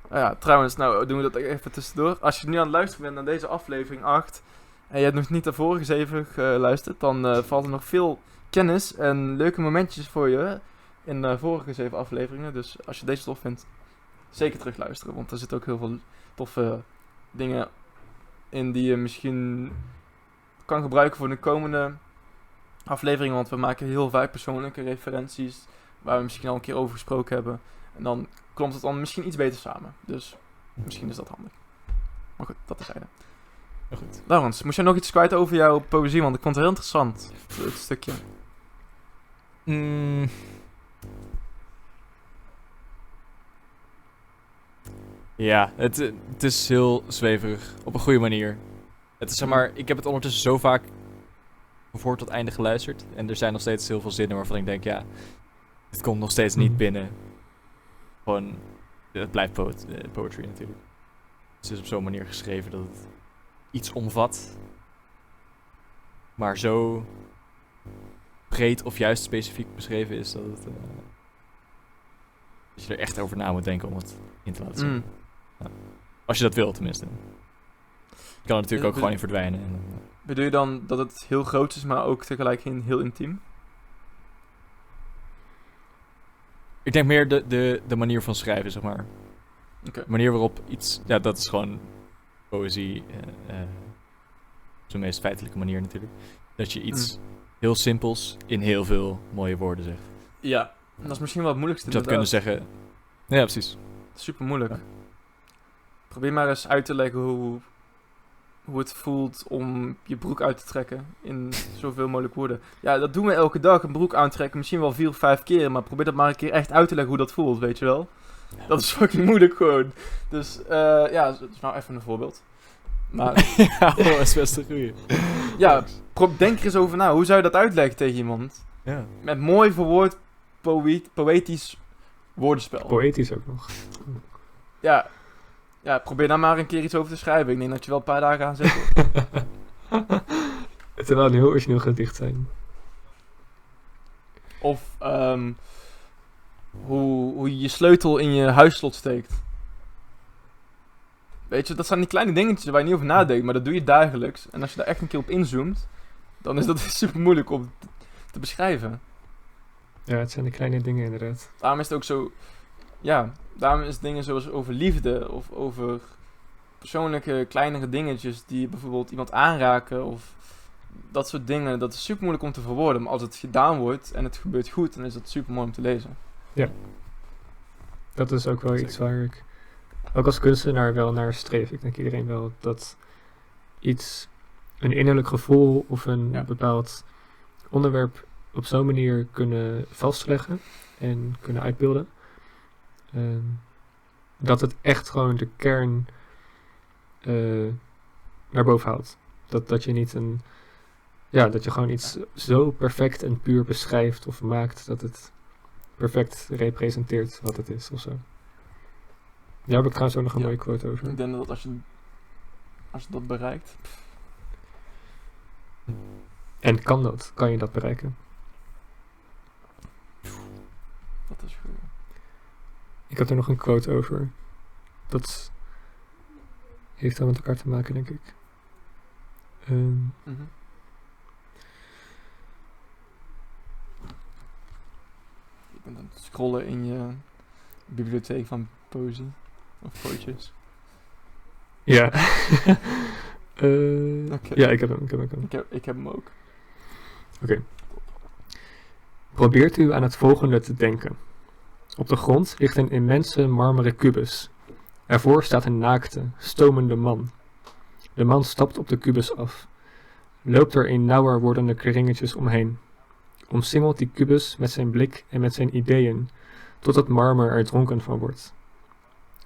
Ah ja, trouwens, nou doen we dat even tussendoor. Als je nu aan het luisteren bent naar deze aflevering 8 en je hebt nog niet de vorige 7 geluisterd, dan eh, valt er nog veel kennis en leuke momentjes voor je in de vorige 7 afleveringen. Dus als je deze tof vindt, zeker terugluisteren, want er zitten ook heel veel toffe dingen in die je misschien kan gebruiken voor de komende afleveringen, want we maken heel vaak persoonlijke referenties waar we misschien al een keer over gesproken hebben. En dan komt het dan misschien iets beter samen. Dus misschien is dat handig. Maar goed, dat is. Heel goed. Laurens, moest jij nog iets kwijt over jouw poëzie? Want ik vond het heel interessant, dit stukje. Mm. Ja, het, het is heel zweverig. Op een goede manier. Het is zeg maar, ik heb het ondertussen zo vaak van voor tot einde geluisterd. En er zijn nog steeds heel veel zinnen waarvan ik denk, ja, het komt nog steeds niet Mhm. binnen. Gewoon, het blijft eh, poetry natuurlijk. Het is op zo'n manier geschreven dat het iets omvat. Maar zo breed of juist specifiek beschreven is dat het... eh, dat je er echt over na moet denken om het in te laten zien. Mm. Als je dat wil, tenminste. Je kan er natuurlijk ook gewoon in verdwijnen. En, eh, Bedoel je dan dat het heel groot is, maar ook tegelijk heel intiem? ik denk meer de, de, de manier van schrijven, zeg maar. Oké. De manier waarop iets... Ja, dat is gewoon poëzie. eh, eh, op zijn meest feitelijke manier natuurlijk. Dat je iets heel simpels in heel veel mooie woorden zegt. Ja, dat is misschien wel het moeilijkste. Je zou kunnen zeggen... Ja, precies. Super moeilijk. Ja. Probeer maar eens uit te leggen hoe, hoe het voelt om je broek uit te trekken in zoveel mogelijk woorden. Ja, dat doen we elke dag, een broek aantrekken, misschien wel vier of vijf keer, maar probeer dat maar een keer echt uit te leggen hoe dat voelt, weet je wel. Dat is fucking moeilijk gewoon. Dus eh, ja, dat is nou even een voorbeeld. Maar ja, dat is best een goeie. ja, denk er eens over na. Hoe zou je dat uitleggen tegen iemand? Ja. Met mooi verwoord poët, poëtisch woordenspel. Poëtisch ook nog. Ja. Ja, probeer daar maar een keer iets over te schrijven. Ik denk dat je wel een paar dagen aan zit. Het zou wel een heel origineel gedicht zijn. Of ehm, hoe, hoe je je sleutel in je huisslot steekt. Weet je, dat zijn die kleine dingetjes waar je niet over nadenkt, maar dat doe je dagelijks. En als je daar echt een keer op inzoomt, dan is dat super moeilijk om te beschrijven. Ja, het zijn de kleine dingen inderdaad. Daarom is het ook zo, ja, daarom is dingen zoals over liefde of over persoonlijke kleinere dingetjes die bijvoorbeeld iemand aanraken of dat soort dingen, dat is super moeilijk om te verwoorden. Maar als het gedaan wordt en het gebeurt goed, dan is dat super mooi om te lezen. Dat is ook wel iets waar ik ook als kunstenaar wel naar streef. Ik denk iedereen wel dat iets, een innerlijk gevoel of een Ja. bepaald onderwerp op zo'n manier kunnen vastleggen en kunnen uitbeelden. Ehm, dat het echt gewoon de kern eh, naar boven haalt. Dat, dat je niet een. Ja, dat je gewoon iets zo perfect en puur beschrijft of maakt dat het perfect representeert wat het is of zo. Daar heb ik trouwens ook nog een Ja. mooie quote over. Ik denk dat als je, als je dat bereikt, En kan dat? Kan je dat bereiken? dat is. Ik had er nog een quote over. Dat heeft dan met elkaar te maken, denk ik. Je bent aan het scrollen in je bibliotheek van poëzie of pootjes. ja. Eh, Oké. Ja, ik heb hem. Ik heb hem. Ik heb, ik heb hem ook. Probeert u aan het volgende te denken. Op de grond ligt een immense marmeren kubus. Ervoor staat een naakte, stomende man. De man stapt op de kubus af. Loopt er in nauwer wordende kringetjes omheen. Omsingelt die kubus met zijn blik en met zijn ideeën, tot het marmer er dronken van wordt.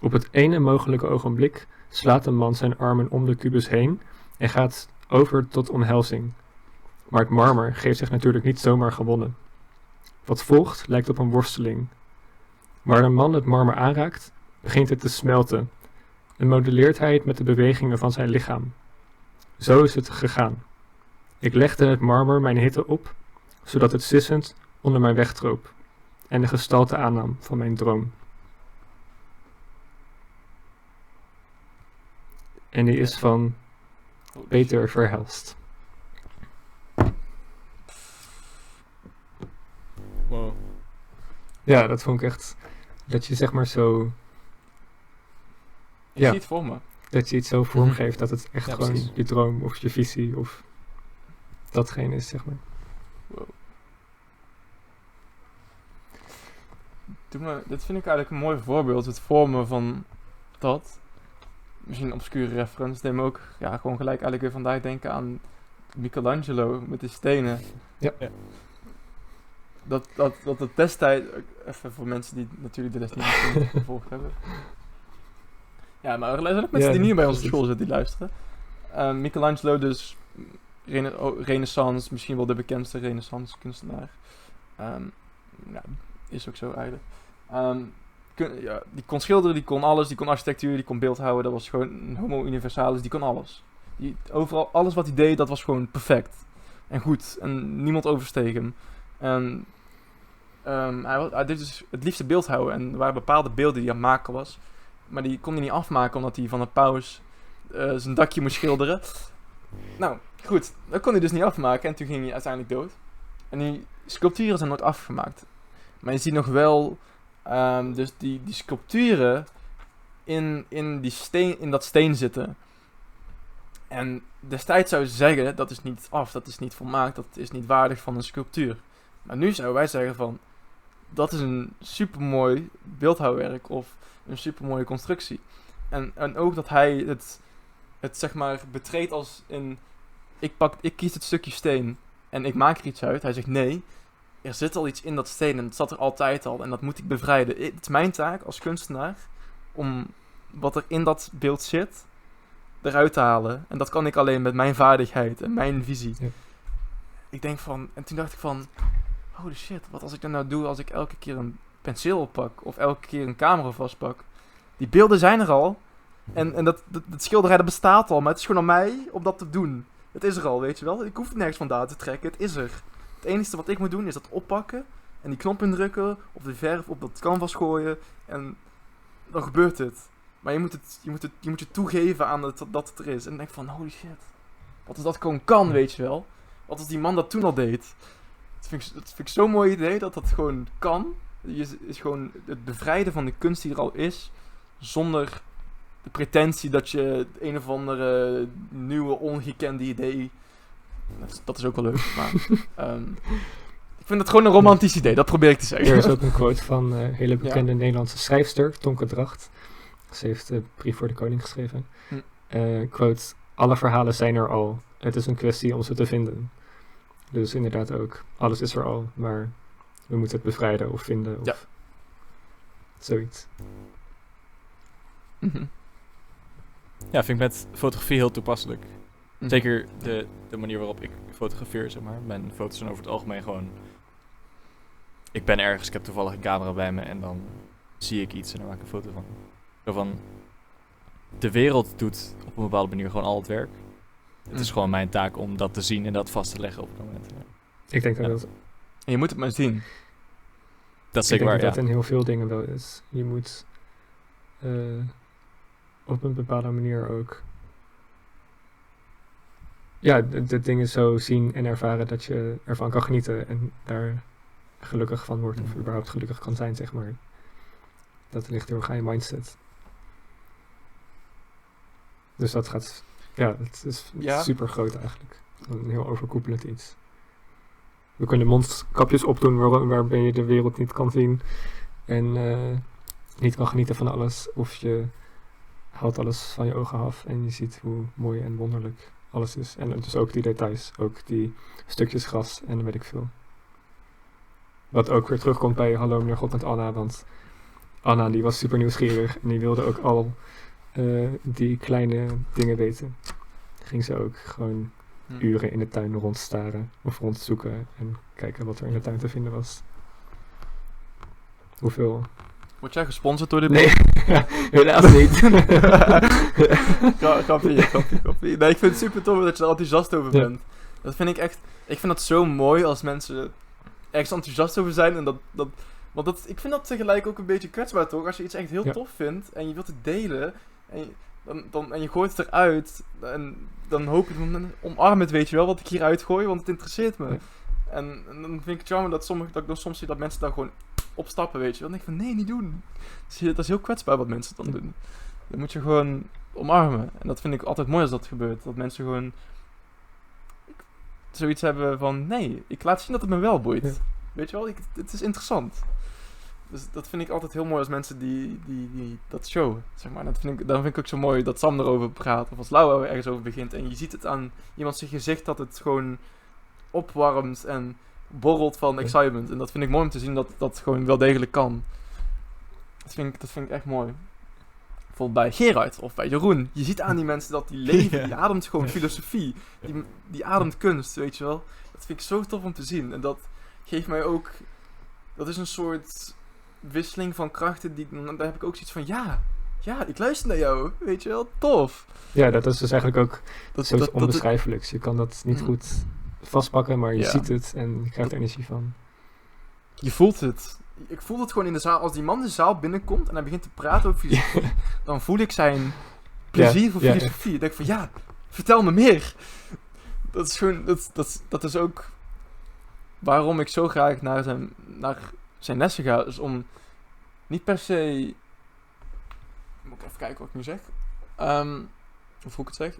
Op het ene mogelijke ogenblik slaat de man zijn armen om de kubus heen en gaat over tot omhelzing. Maar het marmer geeft zich natuurlijk niet zomaar gewonnen. Wat volgt lijkt op een worsteling. Waar de man het marmer aanraakt, begint het te smelten en modelleert hij het met de bewegingen van zijn lichaam. Zo is het gegaan. Ik legde het marmer mijn hitte op, zodat het sissend onder mij wegdroop en de gestalte aannam van mijn droom. En die is van Peter Verhelst. Wow. Ja, dat vond ik echt. Dat je zeg maar zo. Ik Ja. zie het voor me. Dat je iets zo vormgeeft dat het echt Ja, gewoon precies. je droom of je visie of datgene is, zeg maar. Wow. Doe me, dit vind ik eigenlijk een mooi voorbeeld, het vormen van dat. Misschien een obscure reference, neem ook ja, gewoon gelijk eigenlijk weer vandaag denken aan Michelangelo met de stenen. Ja. Ja. Dat, dat, dat het destijds, even voor mensen die natuurlijk de les niet gevolgd hebben. Ja, maar er zijn ook mensen Ja, die niet bij onze school zitten die luisteren. Ehm, Michelangelo dus, rena oh, renaissance, misschien wel de bekendste renaissance kunstenaar. Ehm, ja, is ook zo eigenlijk. Ehm, kun- ja, die kon schilderen, die kon alles, die kon architectuur, die kon beeldhouden. Dat was gewoon een homo universalis, die kon alles. Die, overal, alles wat hij deed, dat was gewoon perfect. En goed. En niemand oversteeg hem. En ehm, hij, wa- hij deed dus het liefste beeldhouden. En er waren bepaalde beelden die hij aan het maken was. Maar die kon hij niet afmaken omdat hij van een paus eh, zijn dakje moest schilderen. Nou, goed. Dat kon hij dus niet afmaken. En toen ging hij uiteindelijk dood. En die sculpturen zijn nooit afgemaakt. Maar je ziet nog wel ehm, dus die, die sculpturen in, in, die steen, in dat steen zitten. En destijds zou je zeggen, dat is niet af, dat is niet volmaakt, dat is niet waardig van een sculptuur. Maar nu zouden wij zeggen van, dat is een supermooi beeldhouwwerk of een supermooie constructie. En, en ook dat hij het, het zeg maar betreedt als in, ik, pak, ik kies het stukje steen en ik maak er iets uit. Hij zegt nee, er zit al iets in dat steen en het zat er altijd al en dat moet ik bevrijden. Het is mijn taak als kunstenaar om wat er in dat beeld zit eruit te halen. En dat kan ik alleen met mijn vaardigheid en mijn visie. Ja. Ik denk van, en toen dacht ik van, holy shit, wat als ik dat nou doe als ik elke keer een penseel oppak of elke keer een camera vastpak. Die beelden zijn er al. En, en dat, dat, schilderij dat bestaat al, maar het is gewoon aan mij om dat te doen. Het is er al, weet je wel. Ik hoef het nergens vandaan te trekken, het is er. Het enige wat ik moet doen is dat oppakken en die knop indrukken of de verf op dat canvas gooien en dan gebeurt het. Maar je moet het, je moet het, je moet je toegeven aan het, dat het er is. En dan denk van, holy shit. Wat als dat gewoon kan, weet je wel. Wat als die man dat toen al deed. Dat vind ik, dat vind ik zo'n mooi idee, dat dat gewoon kan. Je is, gewoon het bevrijden van de kunst die er al is. Zonder de pretentie dat je een of andere nieuwe, ongekende idee... Dat is, dat is ook wel leuk, maar... ehm, ik vind het gewoon een romantisch idee, dat probeer ik te zeggen. Er is ook een quote van een hele bekende Nederlandse schrijfster, Tonke Dracht. Ze heeft de brief voor de koning geschreven. Hm. Eh, quote, alle verhalen zijn er al. Het is een kwestie om ze te vinden. Dus inderdaad ook, alles is er al, maar we moeten het bevrijden of vinden of Ja. zoiets. Mhm. Ja, vind ik met fotografie heel toepasselijk. Mhm. Zeker de, de manier waarop ik fotografeer, zeg maar. Mijn foto's zijn over het algemeen gewoon... Ik ben ergens, ik heb toevallig een camera bij me en dan zie ik iets en dan maak ik een foto van. Zo van... De wereld doet op een bepaalde manier gewoon al het werk. Het is Mhm. gewoon mijn taak om dat te zien en dat vast te leggen op het moment. Ik denk dat Ja. dat, En je moet het maar zien. Dat is ik zeker denk waar, dat ja. dat in heel veel dingen wel is. Je moet eh, op een bepaalde manier ook ja, de, de dingen zo zien en ervaren dat je ervan kan genieten en daar gelukkig van wordt of Mhm. überhaupt gelukkig kan zijn, zeg maar. Dat ligt heel erg aan je mindset. Dus dat gaat, ja, het is Ja. super groot eigenlijk. Een heel overkoepelend iets. We kunnen mondkapjes opdoen waar, waarbij je de wereld niet kan zien en eh, niet kan genieten van alles. Of je haalt alles van je ogen af en je ziet hoe mooi en wonderlijk alles is. En dus ook die details, ook die stukjes gras en weet ik veel. Wat ook weer terugkomt bij Hallo meneer God met Anna, want Anna die was super nieuwsgierig en die wilde ook al eh, die kleine dingen weten. Ging ze ook gewoon Hm. uren in de tuin rondstaren of rondzoeken en kijken wat er in de tuin te vinden was. Hoeveel? Word jij gesponsord door dit Nee, helaas niet. Gra- grapje, grapje, grapje. Nee, ik vind het super tof dat je er enthousiast over Ja. bent. Dat vind ik echt... Ik vind dat zo mooi als mensen ergens enthousiast over zijn en dat... dat want dat, ik vind dat tegelijk ook een beetje kwetsbaar, toch? Als je iets echt heel Ja. tof vindt en je wilt het delen en je, dan, dan, en je gooit het eruit en dan hoop je, dan omarm het, weet je wel, wat ik hier uitgooi, want het interesseert me. En, en dan vind ik het jammer dat, sommige, dat ik dan soms zie dat mensen daar gewoon opstappen, weet je wel. Dan denk ik van, nee, niet doen. Je, dat is heel kwetsbaar wat mensen dan doen. Dan moet je gewoon omarmen. En dat vind ik altijd mooi als dat gebeurt. Dat mensen gewoon zoiets hebben van, nee, ik laat zien dat het me wel boeit. Ja. Weet je wel, ik, het is interessant. Dus dat vind ik altijd heel mooi als mensen die, die, die dat showen, zeg maar. Dat vind ik, dan vind ik ook zo mooi dat Sam erover praat, of als Laura er ergens over begint. En je ziet het aan iemand zijn gezicht dat het gewoon opwarmt en borrelt van excitement. En dat vind ik mooi om te zien dat dat gewoon wel degelijk kan. Dat vind ik, dat vind ik echt mooi. bijvoorbeeld bij Gerard of bij Jeroen. Je ziet aan die mensen dat die leven, die ademt gewoon filosofie. Die, die ademt kunst, weet je wel. Dat vind ik zo tof om te zien. En dat geeft mij ook... Dat is een soort wisseling van krachten. Die, dan daar heb ik ook zoiets van, ja, ja, ik luister naar jou. Weet je wel, tof. Ja, dat is dus eigenlijk ook Dat, zoiets dat, dat, onbeschrijfelijks. Je kan dat niet Mm. goed vastpakken, maar je Ja. ziet het en je krijgt er energie van. je voelt het. Ik voel het gewoon in de zaal. Als die man de zaal binnenkomt en hij begint te praten over filosofie, dan voel ik zijn plezier voor filosofie. Dan denk ik van, ja, vertel me meer. Dat is gewoon, dat, dat, dat is ook waarom ik zo graag naar zijn, naar zijn lessen ga. Is om niet per se... Moet ik even kijken wat ik nu zeg. Ehm, of hoe ik het zeg.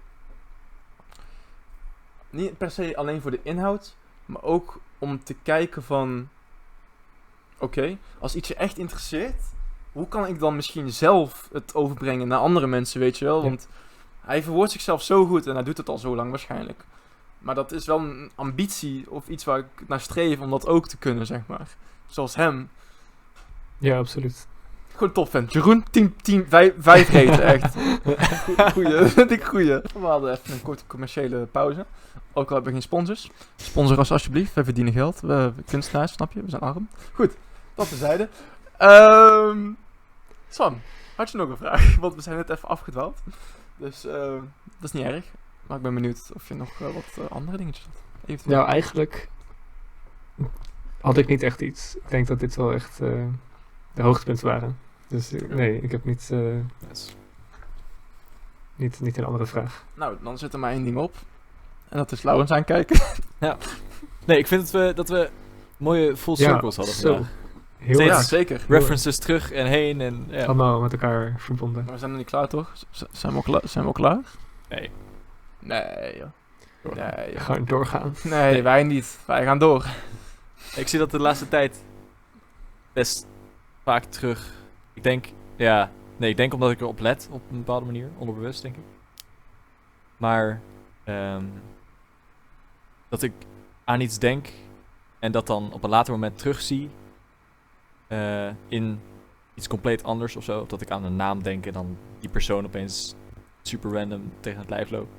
Niet per se alleen voor de inhoud, maar ook om te kijken van... Oké, als iets je echt interesseert, hoe kan ik dan misschien zelf het overbrengen naar andere mensen, weet je wel? Want hij verwoordt zichzelf zo goed en hij doet het al zo lang waarschijnlijk. Maar dat is wel een ambitie of iets waar ik naar streef om dat ook te kunnen, zeg maar. Zoals hem. Ja, absoluut. Gewoon top vent. Jeroen, team, team, vijf, vijf reten, echt. Goeie, vind ik goeie. We hadden even een korte commerciële pauze. Ook al hebben we geen sponsors. Sponsor ons alsjeblieft, we verdienen geld. We kunstenaars, snap je? We zijn arm. Goed, dat tezijde. Ehm Sam, had je nog een vraag? Want we zijn net even afgedwaald. Dus eh, dat is niet erg. Maar ik ben benieuwd of je nog eh, wat eh, andere dingetjes had. Eventueel. Nou, eigenlijk had ik niet echt iets. Ik denk dat dit wel echt eh, de hoogtepunten waren. Dus eh, nee, ik heb niet, eh, Yes. niet, niet een andere vraag. Nou, dan zit er maar één ding op. En dat is Laurens aankijken. Nee, ik vind dat we, dat we mooie full circles hadden zo. vandaag. Heel Steeds- ja, zeker. References terug en heen en ja. Allemaal met elkaar verbonden. Maar we zijn nog niet klaar, toch? Z- zijn, we al klaar? zijn we al klaar? Nee. Nee, joh. Nee, joh. Gewoon doorgaan. Nee, Nee. wij niet. Wij gaan door. Ik zie dat de laatste tijd best vaak terug. Ik denk, ja, nee, ik denk omdat ik erop let op een bepaalde manier, onderbewust denk ik. Maar ehm, dat ik aan iets denk en dat dan op een later moment terugzie eh, in iets compleet anders of zo. Of dat ik aan een naam denk en dan die persoon opeens super random tegen het lijf loopt.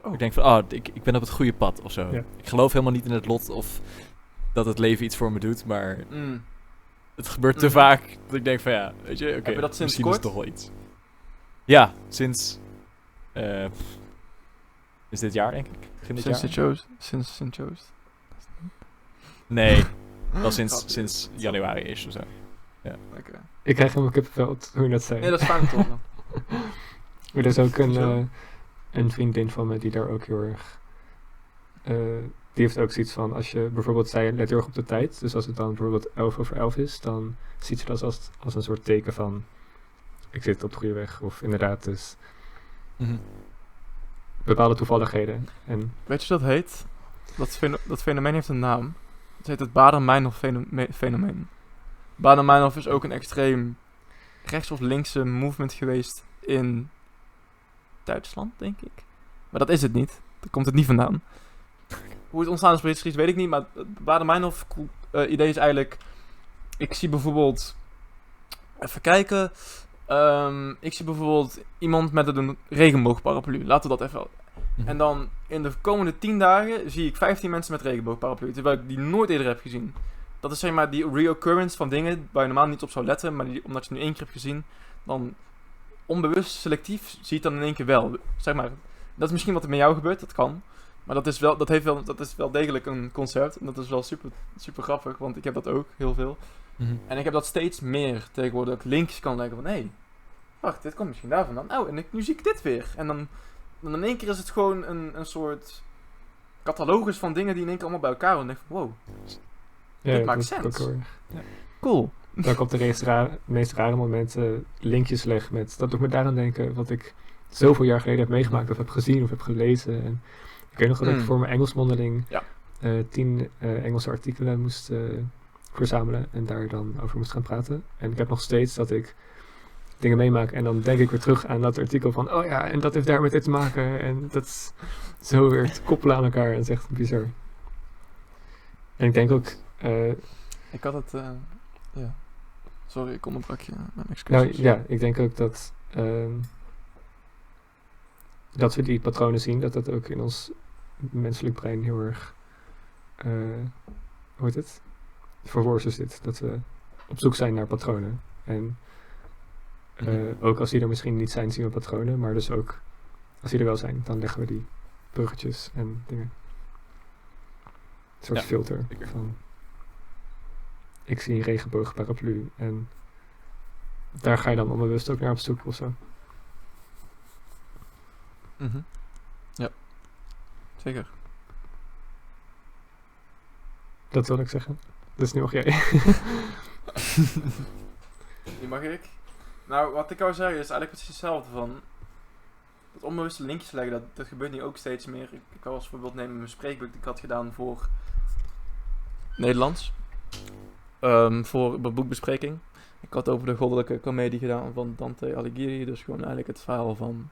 Oh. Ik denk van, oh, ik, ik ben op het goede pad of zo. Ja. Ik geloof helemaal niet in het lot of dat het leven iets voor me doet, maar Mm. het gebeurt te Mhm. vaak dat ik denk van ja, weet je, oké, dat sinds misschien kort? is het toch wel iets. Ja, sinds eh, is dit jaar denk ik. Begin dit Sinds jaar? Sint Joost. Sinds Sint Joost. Nee, wel sinds, sinds januari is of zo. Oké. Ik krijg helemaal kippenvel, hoe je dat zei. Nee, dat is fijn toch? Maar er is ook een, eh, een vriendin van me die daar ook heel erg... eh, die heeft ook zoiets van, als je bijvoorbeeld zei, let heel erg op de tijd. Dus als het dan bijvoorbeeld 11 over 11 is, dan ziet ze dat als, als een soort teken van... Ik zit op de goede weg. Of inderdaad, dus Mhm. bepaalde toevalligheden. En Weet je wat dat heet? Dat, dat fenomeen heeft een naam. Het heet het Bader-Meinhof feno- fenomeen. Bader-Meinhof is ook een extreem rechts- of linkse movement geweest in Duitsland, denk ik. Maar dat is het niet. Daar komt het niet vandaan. Hoe het ontstaan is weet ik niet. Maar het Bader-Meinhof co- eh, idee is eigenlijk... Ik zie bijvoorbeeld... Even kijken. Ehm, ik zie bijvoorbeeld iemand met een regenboogparaplu. Laten we dat even Mhm. en dan in de komende 10 dagen zie ik 15 mensen met regenboogparaplu. Terwijl ik die nooit eerder heb gezien. Dat is zeg maar die reoccurrence van dingen waar je normaal niet op zou letten. Maar die, omdat je het nu één keer hebt gezien, dan onbewust selectief zie je het dan in één keer wel. Zeg maar, dat is misschien wat er met jou gebeurt, dat kan. Maar dat is wel, dat heeft wel, dat is wel degelijk een concept. En dat is wel super, super grappig, want ik heb dat ook heel veel. Mhm. En ik heb dat steeds meer tegenwoordig. Dat ik linkjes kan leggen van, hé, hey, wacht, dit komt misschien daar vandaan. Oh, en ik, nu zie ik dit weer. En dan, dan in één keer is het gewoon een, een soort catalogus van dingen die in één keer allemaal bij elkaar horen. En dan denk ik van, wow, ja, Dit maakt sens. erg. cool. Dat ik op de meest rare, meest rare momenten linkjes leg met... Dat doet me daaraan denken wat ik zoveel jaar geleden heb meegemaakt of heb gezien of heb gelezen. En ik weet nog dat ik Mm. voor mijn Engelsmondeling Ja. eh, tien eh, Engelse artikelen moest eh, verzamelen en daar dan over moest gaan praten. En ik heb nog steeds dat ik dingen meemaak en dan denk ik weer terug aan dat artikel van... Oh ja, en dat heeft daar met dit te maken. En dat is zo weer te koppelen aan elkaar. Dat is echt bizar. En ik denk ook... Ik had het, ja. Sorry, ik onderbrak je. Mijn Nou excuses. ja, ik denk ook dat ehm, dat we die patronen zien, dat dat ook in ons menselijk brein heel erg, eh hoe heet het, verworzen zit. Dat we op zoek zijn naar patronen. En eh, Mhm. ook als die er misschien niet zijn, zien we patronen, maar dus ook als die er wel zijn, dan leggen we die bruggetjes en dingen. Een soort Ja, filter zeker. van ik zie een regenboogparaplu en daar ga je dan onbewust ook naar op zoek of zo. Mhm. Zeker. Dat wil ik zeggen. Dus nu mag jij. Die mag ik. Nou, wat ik wou zeggen is eigenlijk precies hetzelfde van... Dat onbewuste linkjes leggen, dat, dat gebeurt nu ook steeds meer. Ik, ik kan als voorbeeld nemen mijn spreekboek die ik had gedaan voor... Nederlands. Ehm, voor een boekbespreking. Ik had over de goddelijke komedie gedaan van Dante Alighieri. Dus gewoon eigenlijk het verhaal van...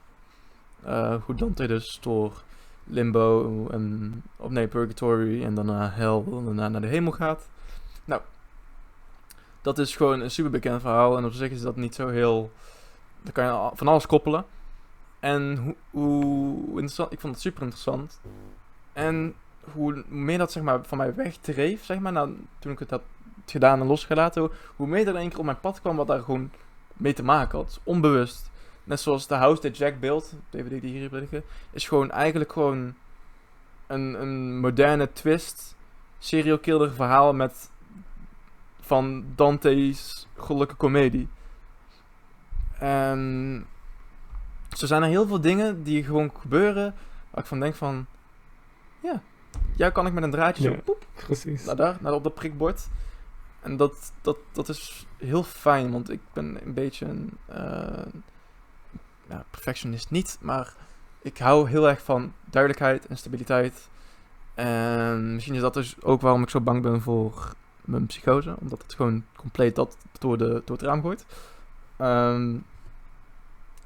eh, hoe Dante dus door limbo en... Of nee, purgatory en daarna hel en daarna naar de hemel gaat. Nou, dat is gewoon een super bekend verhaal. En op zich is dat niet zo heel. Daar kan je van alles koppelen. En hoe, hoe interessant. Ik vond het super interessant. En hoe meer dat zeg maar van mij wegdreef, zeg maar, nou, toen ik het had gedaan en losgelaten, hoe, hoe meer er in één keer op mijn pad kwam wat daar gewoon mee te maken had. Onbewust. Net zoals The House That Jack Built, DVD die hier liggen, is gewoon eigenlijk gewoon een, een moderne twist, serial killer verhaal met van Dante's goddelijke komedie. En zo zijn er heel veel dingen die gewoon gebeuren waar ik van denk van, ja, jou kan ik met een draadje Ja. zo poep, Precies. naar daar, naar op dat prikbord. En dat, dat, dat is heel fijn, want ik ben een beetje een eh, ja, perfectionist niet, maar ik hou heel erg van duidelijkheid en stabiliteit. En misschien is dat dus ook waarom ik zo bang ben voor mijn psychose, omdat het gewoon compleet dat door, de, door het raam gooit. Ehm,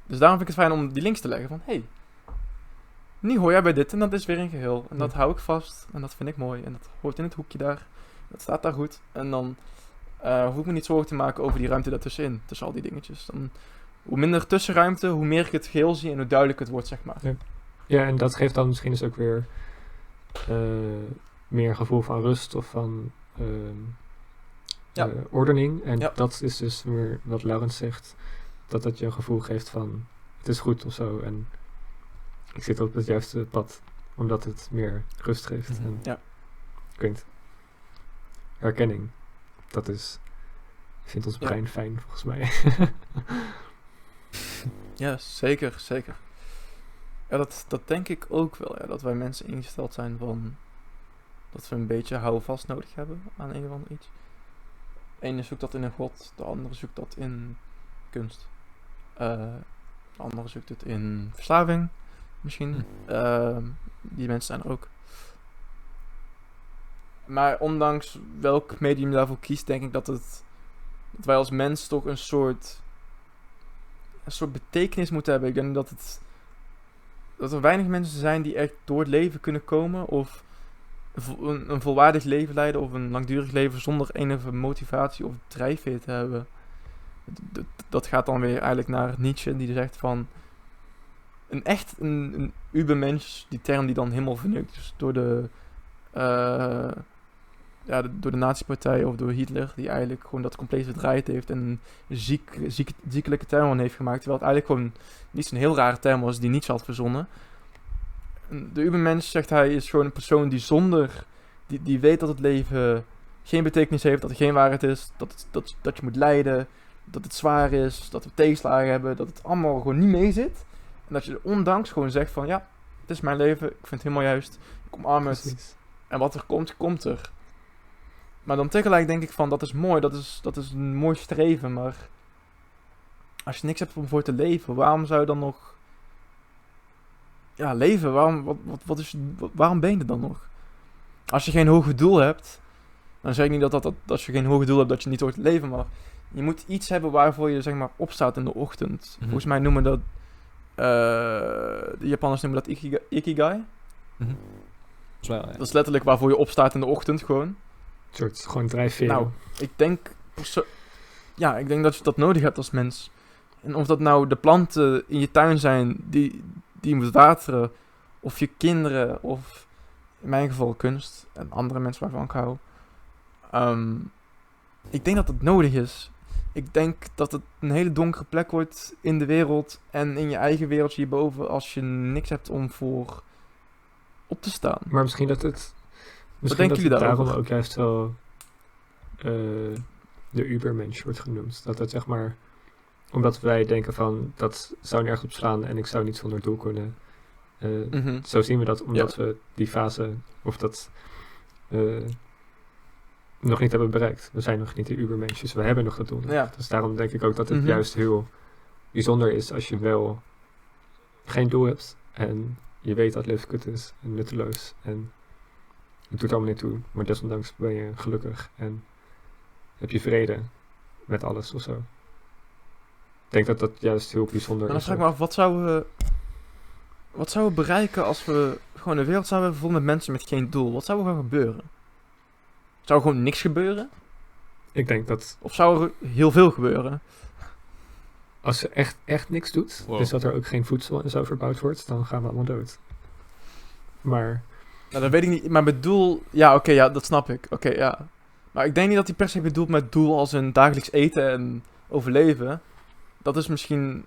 dus daarom vind ik het fijn om die links te leggen van, hey, nu hoor jij bij dit en dat is weer een geheel. En dat hou ik vast en dat vind ik mooi en dat hoort in het hoekje daar. Dat staat daar goed. En dan eh, hoef ik me niet zorgen te maken over die ruimte daartussenin, tussen al die dingetjes. Dan, hoe minder tussenruimte, hoe meer ik het geheel zie en hoe duidelijk het wordt, zeg maar. Ja, en dat geeft dan misschien dus ook weer eh, meer gevoel van rust of van ehm, Ja. eh, ordening. En Ja. dat is dus weer wat Laurens zegt, dat dat je een gevoel geeft van het is goed of zo. En ik zit op het juiste pad, omdat het meer rust geeft. Mhm. En, Ja. Ik weet niet. Herkenning, dat is, vindt ons Ja. brein fijn volgens mij. Ja, zeker, zeker. Ja, dat, dat denk ik ook wel. Ja, dat wij mensen ingesteld zijn van... Dat we een beetje houvast nodig hebben aan een of ander iets. De ene zoekt dat in een god, de andere zoekt dat in kunst. Eh, de andere zoekt het in verslaving, misschien. Hm. Ehm, die mensen zijn er ook. Maar ondanks welk medium je daarvoor kiest, denk ik dat, het, dat wij als mens toch een soort, een soort betekenis moeten hebben. Ik denk dat, het, dat er weinig mensen zijn die echt door het leven kunnen komen of een, een, volwaardig leven leiden of een langdurig leven zonder enige motivatie of drijfveer te hebben. D- d- Dat gaat dan weer eigenlijk naar Nietzsche, die zegt van een echt een, een ubermensch, die term die dan helemaal verneukt is door de, eh, ja, de- door de nazi-partij of door Hitler, die eigenlijk gewoon dat compleet verdraaid heeft en een ziek, ziek, ziekelijke term heeft gemaakt, terwijl het eigenlijk gewoon niet zo'n heel rare term was die Nietzsche had verzonnen. En De ubermensch, zegt hij, is gewoon een persoon die zonder, die, die weet dat het leven geen betekenis heeft, dat er geen waarheid is, dat, het, dat, dat je moet lijden, dat het zwaar is, dat we tegenslagen hebben, dat het allemaal gewoon niet meezit. En dat je er ondanks gewoon zegt van ja, het is mijn leven, ik vind het helemaal juist, ik omarm het. Precies. En wat er komt, komt er. Maar dan tegelijk denk ik van, dat is mooi, dat is, dat is een mooi streven, maar als je niks hebt om voor te leven, waarom zou je dan nog ja, leven? Waarom, wat, wat, wat is, waarom ben je er dan nog? Als je geen hoger doel hebt, dan zeg ik niet dat, dat, dat als je geen hoger doel hebt dat je niet hoort te leven, maar je moet iets hebben waarvoor je zeg maar opstaat in de ochtend. Mhm. Volgens mij noemen dat, eh, de Japanners noemen dat ikiga- ikigai. Mhm. Dat is letterlijk waarvoor je opstaat in de ochtend gewoon. Een soort gewoon drijfveer. Nou, ik denk... Ja, ik denk dat je dat nodig hebt als mens. En of dat nou de planten in je tuin zijn die, die je moet wateren, of je kinderen, of in mijn geval kunst en andere mensen waarvan ik hou. Ehm, ik denk dat het nodig is. Ik denk dat het een hele donkere plek wordt in de wereld en in je eigen wereldje hierboven als je niks hebt om voor op te staan. Maar misschien dat het. Misschien denken jullie daarom daarover? ook juist wel. eh, de Ubermensch wordt genoemd. Dat het zeg maar. Omdat wij denken van. dat zou nergens op slaan en ik zou niet zonder doel kunnen. eh, Mhm. Zo zien we dat omdat we die fase. of dat. eh, nog niet hebben bereikt. We zijn nog niet de Ubermensch, dus we hebben nog dat doel. Ja. Dus daarom denk ik ook dat het Mhm. juist heel bijzonder is als je wel geen doel hebt en je weet dat leven kut is en nutteloos en het doet allemaal niet toe, maar desondanks ben je gelukkig en heb je vrede met alles of zo. Ik denk dat dat juist heel bijzonder Maar dan is. vraag ik me af, wat zouden we, wat zouden we bereiken als we gewoon een wereld zouden hebben vol met mensen met geen doel? Wat zou er gaan gebeuren? Zou er gewoon niks gebeuren? Ik denk dat Of zou er heel veel gebeuren? als je echt, echt niks doet, Wow. dus dat er ook geen voedsel en zo verbouwd wordt, dan gaan we allemaal dood. Maar Nou, dat weet ik niet. Maar met doel... Ja, oké, ja, dat snap ik. Oké, ja. Maar ik denk niet dat hij per se bedoelt met doel als een dagelijks eten en overleven. Dat is misschien...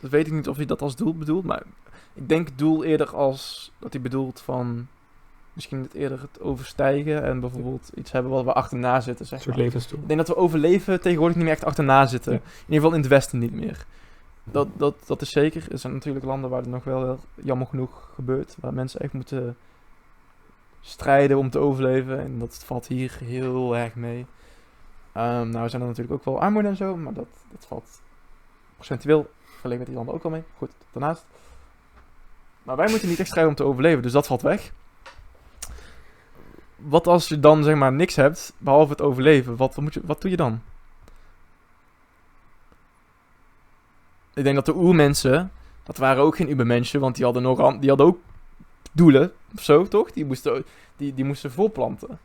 Dat weet ik niet of hij dat als doel bedoelt, maar... Ik denk doel eerder als dat hij bedoelt van... Misschien het eerder het overstijgen en bijvoorbeeld iets hebben wat we achterna zitten, een zeg soort maar. levensdoel. Ik denk dat we overleven tegenwoordig niet meer echt achterna zitten. Ja. In ieder geval in het Westen niet meer. Dat, dat, dat is zeker. Er zijn natuurlijk landen waar het nog wel jammer genoeg gebeurt. Waar mensen echt moeten strijden om te overleven. En dat valt hier heel erg mee. Ehm, nou zijn er natuurlijk ook wel armoede en zo. Maar dat, dat valt procentueel vergeleken met die landen ook wel mee. Goed, daarnaast. Maar wij moeten niet echt strijden om te overleven. Dus dat valt weg. Wat als je dan zeg maar niks hebt, behalve het overleven? Wat, wat, moet je, wat doe je dan? Ik denk dat de oermensen, dat waren ook geen ubermensen, want die hadden, nog die hadden ook doelen, of zo, toch? Die moesten, die, die moesten voorplanten.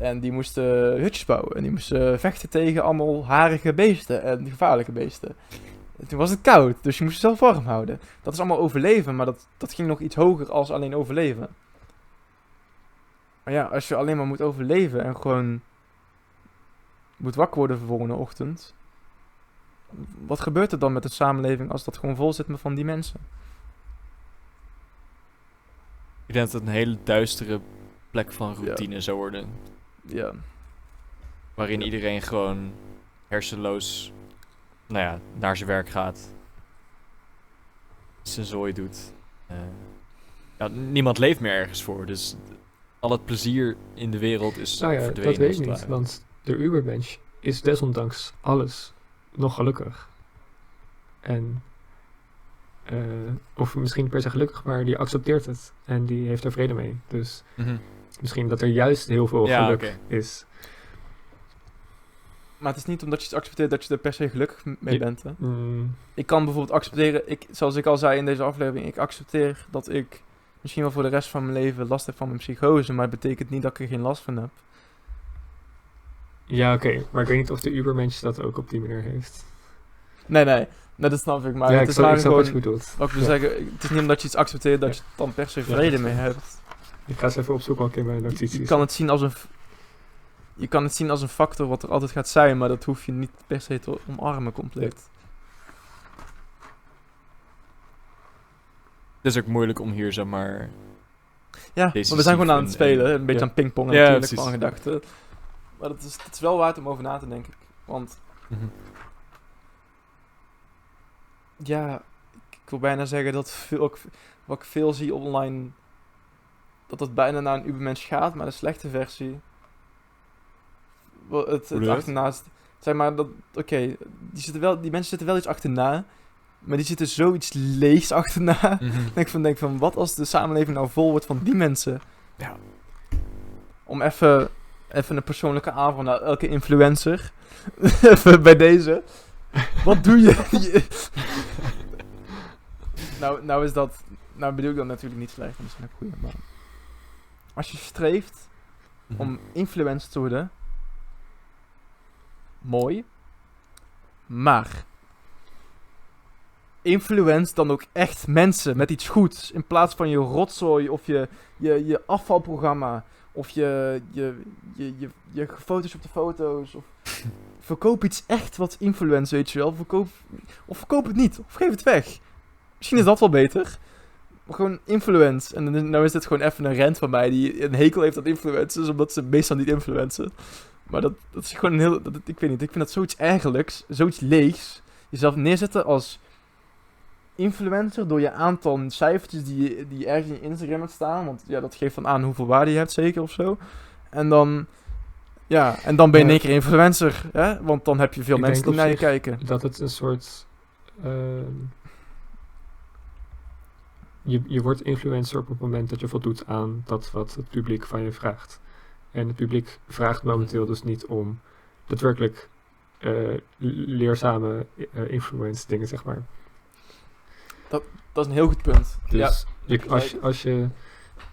En die moesten hutjes bouwen. En die moesten vechten tegen allemaal harige beesten en gevaarlijke beesten. En toen was het koud, dus je moest jezelf warm houden. Dat is allemaal overleven, maar dat, dat ging nog iets hoger als alleen overleven. Maar ja, als je alleen maar moet overleven en gewoon moet wakker worden de volgende ochtend. Wat gebeurt er dan met de samenleving als dat gewoon vol zit met van die mensen? Ik denk dat het een hele duistere plek van routine zou worden. Ja. Waarin Ja. iedereen gewoon hersenloos nou ja, naar zijn werk gaat. Zijn zooi doet. Eh, ja, niemand leeft meer ergens voor. Dus al het plezier in de wereld is Nou ja, verdwenen. dat weet ik niet, want de Ubermensch is desondanks alles nog gelukkig. En, eh, of misschien niet per se gelukkig, maar die accepteert het en die heeft er vrede mee. Dus Mhm. misschien dat er juist heel veel Ja, geluk oké. is. Maar het is niet omdat je het accepteert dat je er per se gelukkig mee Ja. bent. Hè? Mm, Ik kan bijvoorbeeld accepteren, ik, zoals ik al zei in deze aflevering, ik accepteer dat ik misschien wel voor de rest van mijn leven last heb van mijn psychose, maar het betekent niet dat ik er geen last van heb. ja, oké, maar ik weet niet of de Ubermensch dat ook op die manier heeft. Nee, nee, nee dat snap ik, maar ja, het ik is ik snap wat je wat ik wil Ja. zeggen, het is niet omdat je iets accepteert dat je dan per se vrede mee hebt. Ik ga eens even opzoeken ook in mijn Je notities. kan het zien als een, je kan het zien als een factor wat er altijd gaat zijn, maar dat hoef je niet per se te omarmen compleet. Het is ook moeilijk om hier, zeg maar... Ja, Deze maar we zijn gewoon aan het en- spelen. Een beetje Ja. aan pingpongen Ja, natuurlijk van gedachten. Maar het is, het is wel waard om over na te denken. Want Mhm. Ja, ik, wil bijna zeggen dat veel, ook- wat ik veel zie online, dat het bijna naar een Ubermensch gaat, maar de slechte versie. Het, het dat? achternaast. Zeg maar dat, oké, die, zitten wel- die mensen zitten wel iets achterna, maar die zitten zoiets leegs achterna. Mhm. denk van, denk van, wat als de samenleving nou vol wordt van die mensen? Ja. Om even, even een persoonlijke aanval naar elke influencer. even bij deze. Wat doe je? Nou, nou is dat, nou bedoel ik dat natuurlijk niet slecht, dat is een goede, maar als je streeft Mhm. om influencer te worden, mooi, maar influence dan ook echt mensen met iets goeds. In plaats van je rotzooi of je, je, je afvalprogramma. Of je, je, je, je, je foto's op de foto's. Of verkoop iets echt wat influence, weet je wel. Verkoop, of verkoop het niet. Of geef het weg. Misschien is dat wel beter. Gewoon influence. En nou is dit gewoon even een rent van mij die een hekel heeft aan influencers. Omdat ze meestal niet influencen. Maar dat, dat is gewoon een heel... Ik weet niet, ik vind dat zoiets eigenlijk, zoiets leegs. Jezelf neerzetten als influencer door je aantal cijfertjes die, die ergens in Instagram staan. Want ja, dat geeft dan aan hoeveel waarde je hebt, zeker of zo. En dan... Ja, en dan ben je in één keer influencer, hè? Want dan heb je veel Ik mensen die naar je kijken. dat het een soort. ehm, je, je wordt influencer op het moment dat je voldoet aan dat wat het publiek van je vraagt. En het publiek vraagt momenteel dus niet om daadwerkelijk eh, leerzame eh, influence dingen, zeg maar. Dat is een heel goed punt. ja, Dus je, als, je- als je,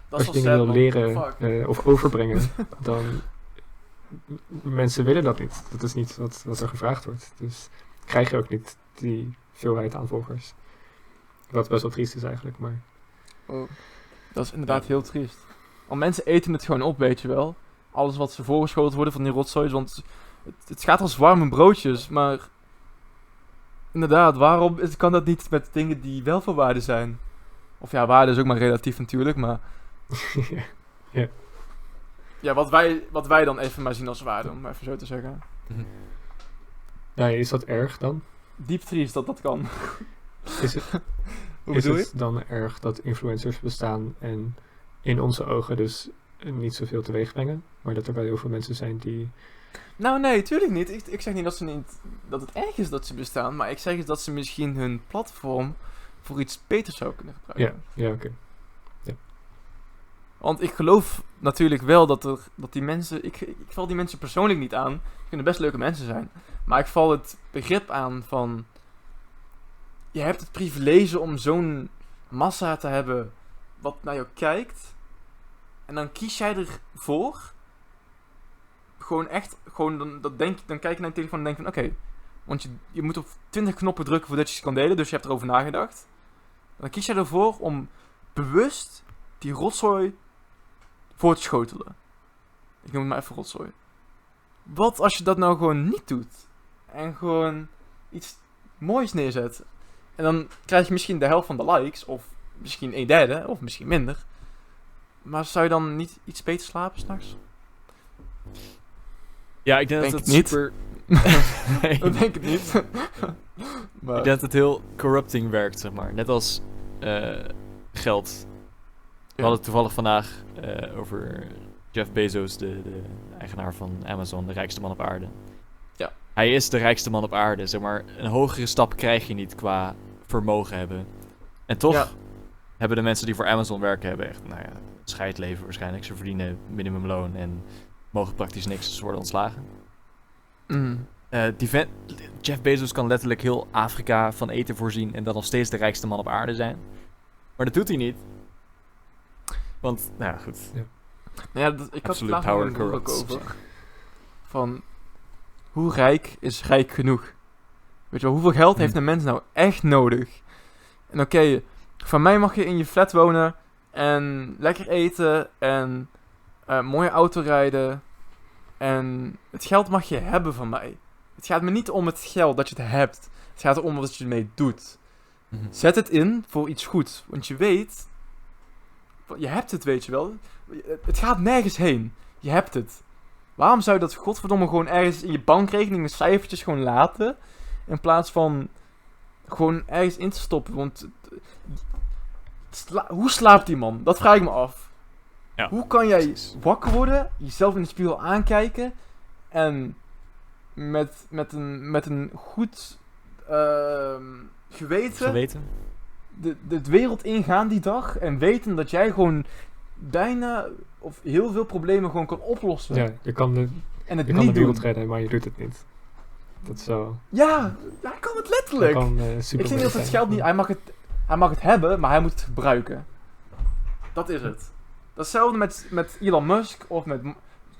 dat als je dingen wil leren eh, of overbrengen, dan mensen willen dat niet. Dat is niet wat, wat er gevraagd wordt. Dus krijg je ook niet die veelheid aan volgers. Wat best wel triest is eigenlijk, maar Oh, dat is inderdaad heel triest. Want mensen eten het gewoon op, weet je wel. Alles wat ze voorgeschoten worden van die rotzooi. Want het, het gaat als warme broodjes, maar... Inderdaad, waarom is- kan dat niet met dingen die wel van waarde zijn? Of ja, waarde is ook maar relatief natuurlijk, maar... Ja, wat wij, wat wij dan even maar zien als waarde, om maar even zo te zeggen. ja, is dat erg dan? Diep triest dat dat kan. Is het, Hoe is je? het dan erg dat influencers bestaan en in onze ogen dus niet zoveel teweeg brengen, maar dat er wel heel veel mensen zijn die... Nou, nee, tuurlijk niet. Ik, ik zeg niet dat, ze niet dat het erg is dat ze bestaan, maar ik zeg is dat ze misschien hun platform voor iets beters zou kunnen Ja, gebruiken. ja oké. Want ik geloof natuurlijk wel dat, er, dat die mensen. Ik, ik val die mensen persoonlijk niet aan. Ze kunnen best leuke mensen zijn. Maar ik val het begrip aan van. Je hebt het privilege om zo'n massa te hebben. wat naar jou kijkt. En dan kies jij ervoor. Gewoon echt. Gewoon dan, dat denk, dan kijk je naar je telefoon en denk van: oké. want je, je moet op 20 knoppen drukken voordat je ze kan delen. Dus je hebt erover nagedacht. Dan kies jij ervoor om bewust die rotzooi voor te schotelen. Ik noem het maar even rotzooi. Wat als je dat nou gewoon niet doet? En gewoon iets moois neerzet. En dan krijg je misschien de helft van de likes. Of misschien een derde. Of misschien minder. Maar zou je dan niet iets beter slapen s'nachts? Ja, ik denk, Denk dat ik het niet. super... Nee. Dat denk ik niet. maar, Ik denk dat het heel corrupting werkt, zeg maar. Net als eh, geld. We hadden het toevallig vandaag eh, over Jeff Bezos, de, de eigenaar van Amazon, de rijkste man op aarde. Ja. Hij is de rijkste man op aarde, zeg maar. Een hogere stap krijg je niet qua vermogen hebben. En toch Ja. hebben de mensen die voor Amazon werken, hebben echt, nou ja, scheidleven waarschijnlijk. Ze verdienen minimumloon en mogen praktisch niks, ze worden ontslagen. Mm. Eh, die vent- Jeff Bezos kan letterlijk heel Afrika van eten voorzien en dan nog steeds de rijkste man op aarde zijn. Maar dat doet hij niet. Want, nou ja, goed. Nou ja, dat, ik had het power ook over. Van, hoe rijk is rijk genoeg? Weet je wel, hoeveel geld heeft Hmm. een mens nou echt nodig? En oké, van mij mag je in je flat wonen en lekker eten en eh mooie auto rijden. En het geld mag je hebben van mij. Het gaat me niet om het geld dat je het hebt. Het gaat erom wat je ermee doet. Zet het in voor iets goeds. Want je weet. Je hebt het, weet je wel. Het gaat nergens heen. Je hebt het. Waarom zou je dat godverdomme gewoon ergens in je bankrekening met cijfertjes gewoon laten? In plaats van gewoon ergens in te stoppen. Want. sla- hoe slaapt die man? Dat vraag ik me af. Ja, hoe kan jij wakker worden, jezelf in de spiegel aankijken en met, met, een, met een goed ehm, geweten Geweten? De, de, de wereld ingaan die dag en weten dat jij gewoon bijna of heel veel problemen gewoon kan oplossen. Ja, je kan de, En het je kan de niet wereld doen. redden, maar je doet het niet. Dat is zo... Ja, hij kan het letterlijk. kan eh Ik super niet dat het geld niet, hij mag het, hij mag het hebben, maar hij moet het gebruiken. Dat is het. Datzelfde met, met Elon Musk of met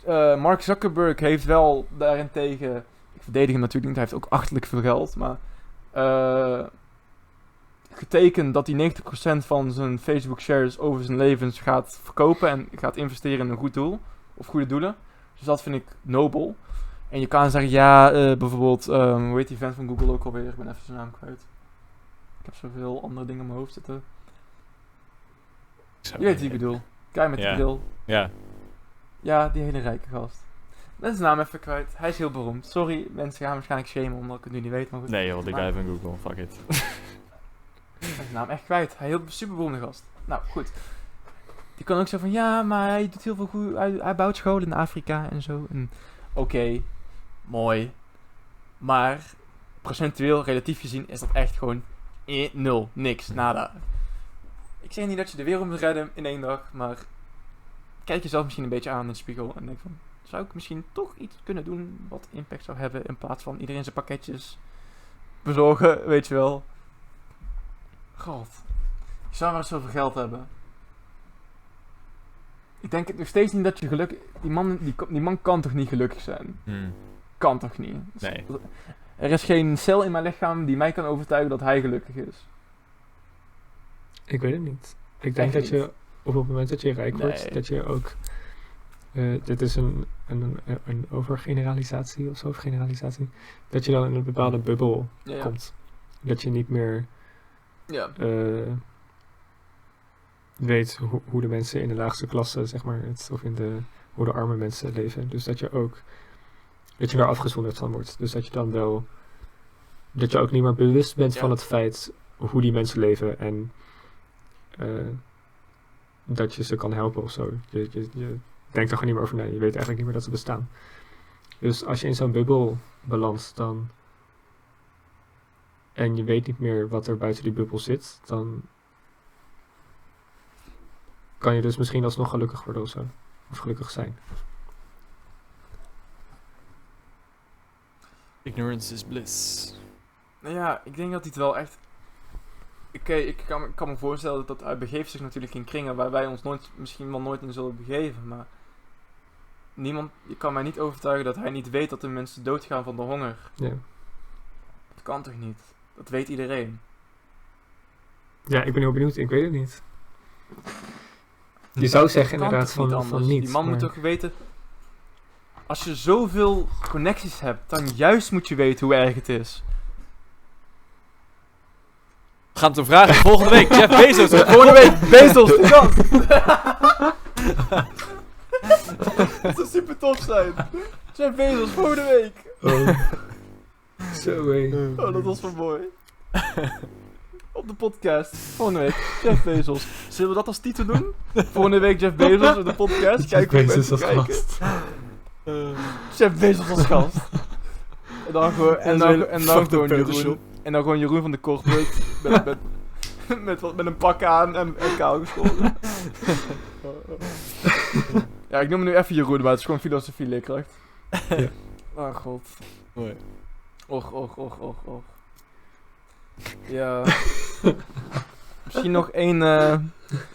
eh, Mark Zuckerberg heeft wel daarentegen, ik verdedig hem natuurlijk niet, hij heeft ook achterlijk veel geld, maar eh, getekend dat hij 90% van zijn Facebook shares over zijn levens gaat verkopen en gaat investeren in een goed doel of goede doelen. Dus dat vind ik nobel. En je kan zeggen, ja, eh, bijvoorbeeld, ehm hoe heet die vent van Google ook alweer? Ik ben even zijn naam kwijt. Ik heb zoveel andere dingen in mijn hoofd zitten. Je weet wie ik bedoel. Kijk met Ja. die bril. Ja, Ja, die hele rijke gast. Ben zijn naam even kwijt. Hij is heel beroemd. Sorry, mensen gaan waarschijnlijk shamen omdat ik het nu niet weet. Maar goed, nee joh, Maar- guy van Google, fuck it. zijn naam echt kwijt. Hij is een super beroemde gast. Nou, goed. Die kan ook zeggen van, ja, maar hij doet heel veel goed. Hij, hij bouwt scholen in Afrika en zo. Oké, mooi. Maar procentueel, relatief gezien, is dat echt gewoon eh, nul. Niks, nada. Ik zeg niet dat je de wereld moet redden in één dag, maar kijk jezelf misschien een beetje aan in de spiegel en denk van, zou ik misschien toch iets kunnen doen wat impact zou hebben in plaats van iedereen zijn pakketjes bezorgen, weet je wel. God, je zou maar eens zoveel geld hebben. Ik denk het nog steeds niet dat je geluk... Die man, die, die man kan toch niet gelukkig zijn? Hmm. Kan toch niet? Nee. Er is geen cel in mijn lichaam die mij kan overtuigen dat hij gelukkig is. Ik weet het niet. Ik denk Echt dat je op het moment dat je rijk wordt, Nee. dat je ook. eh, dit is een, een, een, overgeneralisatie of zo, overgeneralisatie. Dat je dan in een bepaalde bubbel Ja, komt. Dat je niet meer ja. eh, weet hoe, hoe de mensen in de laagste klasse, zeg maar, het, of in de, hoe de arme mensen leven. Dus dat je ook, dat je daar afgezonderd van wordt. Dus dat je dan wel, dat je ook niet meer bewust bent Ja. van het feit hoe die mensen leven en eh, dat je ze kan helpen of zo. Je, je, je denkt er gewoon niet meer over na. Je weet eigenlijk niet meer dat ze bestaan. Dus als je in zo'n bubbel belandt, dan en je weet niet meer wat er buiten die bubbel zit, dan kan je dus misschien alsnog gelukkig worden of zo. Of gelukkig zijn. Ignorance is bliss. Nou ja, ik denk dat hij het wel echt... Oké, ik kan, me- ik kan me voorstellen dat hij begeeft zich natuurlijk in kringen waar wij ons nooit, misschien wel nooit in zullen begeven, maar... Niemand, je kan mij niet overtuigen dat hij niet weet dat de mensen doodgaan van de honger. Ja, Dat kan toch niet? Dat weet iedereen. ja ik ben heel benieuwd. Ik weet het niet. Je zou zeggen inderdaad toch niet van, anders? van niet. Die man moet toch weten... Als je zoveel connecties hebt, dan juist moet je weten hoe erg het is. We gaan het hem vragen volgende week. Jeff Bezos. Volgende week Bezos de gast. Dat zou super tof zijn. Jeff Bezos volgende week. Oh. Zo hé. Oh, dat was wel mooi. Op de podcast. Volgende week Jeff Bezos. Zullen we dat als titel doen? Volgende week Jeff Bezos op de podcast. Kijk hoe mensen als kijken. gast. Jeff Bezos als gast. En dan gewoon, en dan, en dan gewoon. Jeroen. En dan gewoon Jeroen van de Corporate. met, met, met, wat- met een pak aan en, en kaal geschoren. ja, ik noem hem nu even Jeroen, maar het is gewoon filosofie leerkracht. Ja. Oh god. Mooi. Och, och, och, och, och. Ja. misschien nog één... eh,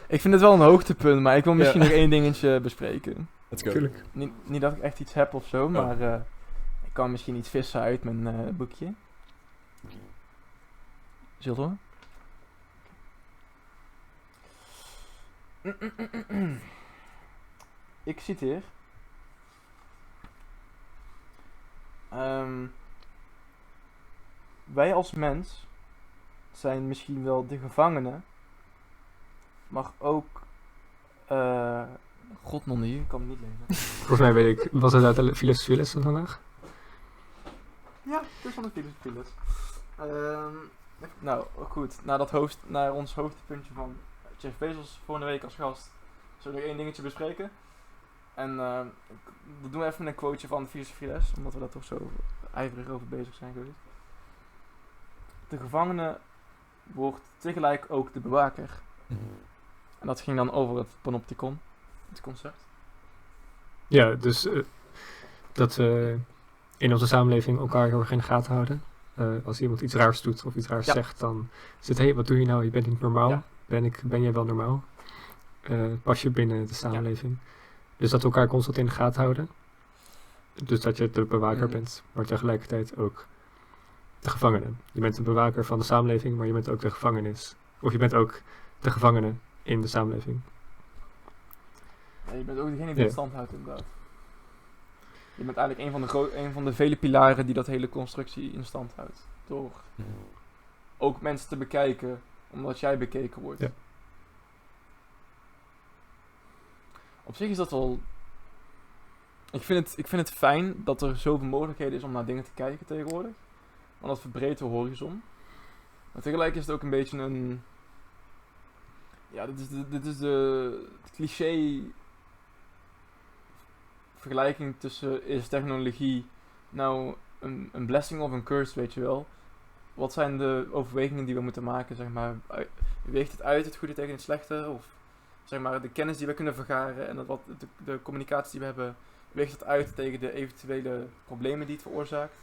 ik vind het wel een hoogtepunt, maar ik wil misschien Ja. nog één dingetje bespreken. Let's go. Tuurlijk. Niet, niet dat ik echt iets heb of zo, maar eh, ik kan misschien iets vissen uit mijn eh, boekje. Zult hoor. Ik citeer. Ehm, wij als mens zijn misschien wel de gevangenen, maar ook. eh God non ik kan het niet lezen. Volgens mij weet ik, was het uit de filosofieles van vandaag? Ja, het is van de filosofieles. Ehm nou, goed. Naar, dat hoofd, naar ons hoofdpuntje van Jeff Bezos volgende week als gast. Zullen we nog één dingetje bespreken? En ehm, dat doen we even een quoteje van de filosofieles, omdat we daar toch zo ijverig over bezig zijn geweest. De gevangene wordt tegelijk ook de bewaker. En dat ging dan over het panopticon, het concept. Ja, dus eh, dat we in onze samenleving elkaar heel erg in de gaten houden. Eh, als iemand iets raars doet of iets raars Ja. zegt, dan zit hé, hey, wat doe je nou? Je bent niet normaal. Ja. Ben, ik, ben jij wel normaal? Eh, pas je binnen de samenleving? Dus dat we elkaar constant in de gaten houden. Dus dat je de bewaker Mhm. bent, maar tegelijkertijd ook de gevangene. Je bent een bewaker van de samenleving, maar je bent ook de gevangenis. Of je bent ook de gevangene in de samenleving. Ja, je bent ook degene die het stand houdt, inderdaad. Je bent eigenlijk een van, de gro- een van de vele pilaren die dat hele constructie in stand houdt. Door ook mensen te bekijken, omdat jij bekeken wordt. Ja. Op zich is dat wel. Ik vind, het, ik vind het fijn dat er zoveel mogelijkheden is om naar dingen te kijken tegenwoordig. Want dat verbreedt horizon. Maar tegelijk is het ook een beetje een. Ja, dit is de, dit is de cliché vergelijking tussen is technologie nou een, een blessing of een curse, weet je wel. Wat zijn de overwegingen die we moeten maken, zeg maar. Weegt het uit, het goede tegen het slechte? Of zeg maar de kennis die we kunnen vergaren en dat wat, de, de communicatie die we hebben, weegt het uit tegen de eventuele problemen die het veroorzaakt?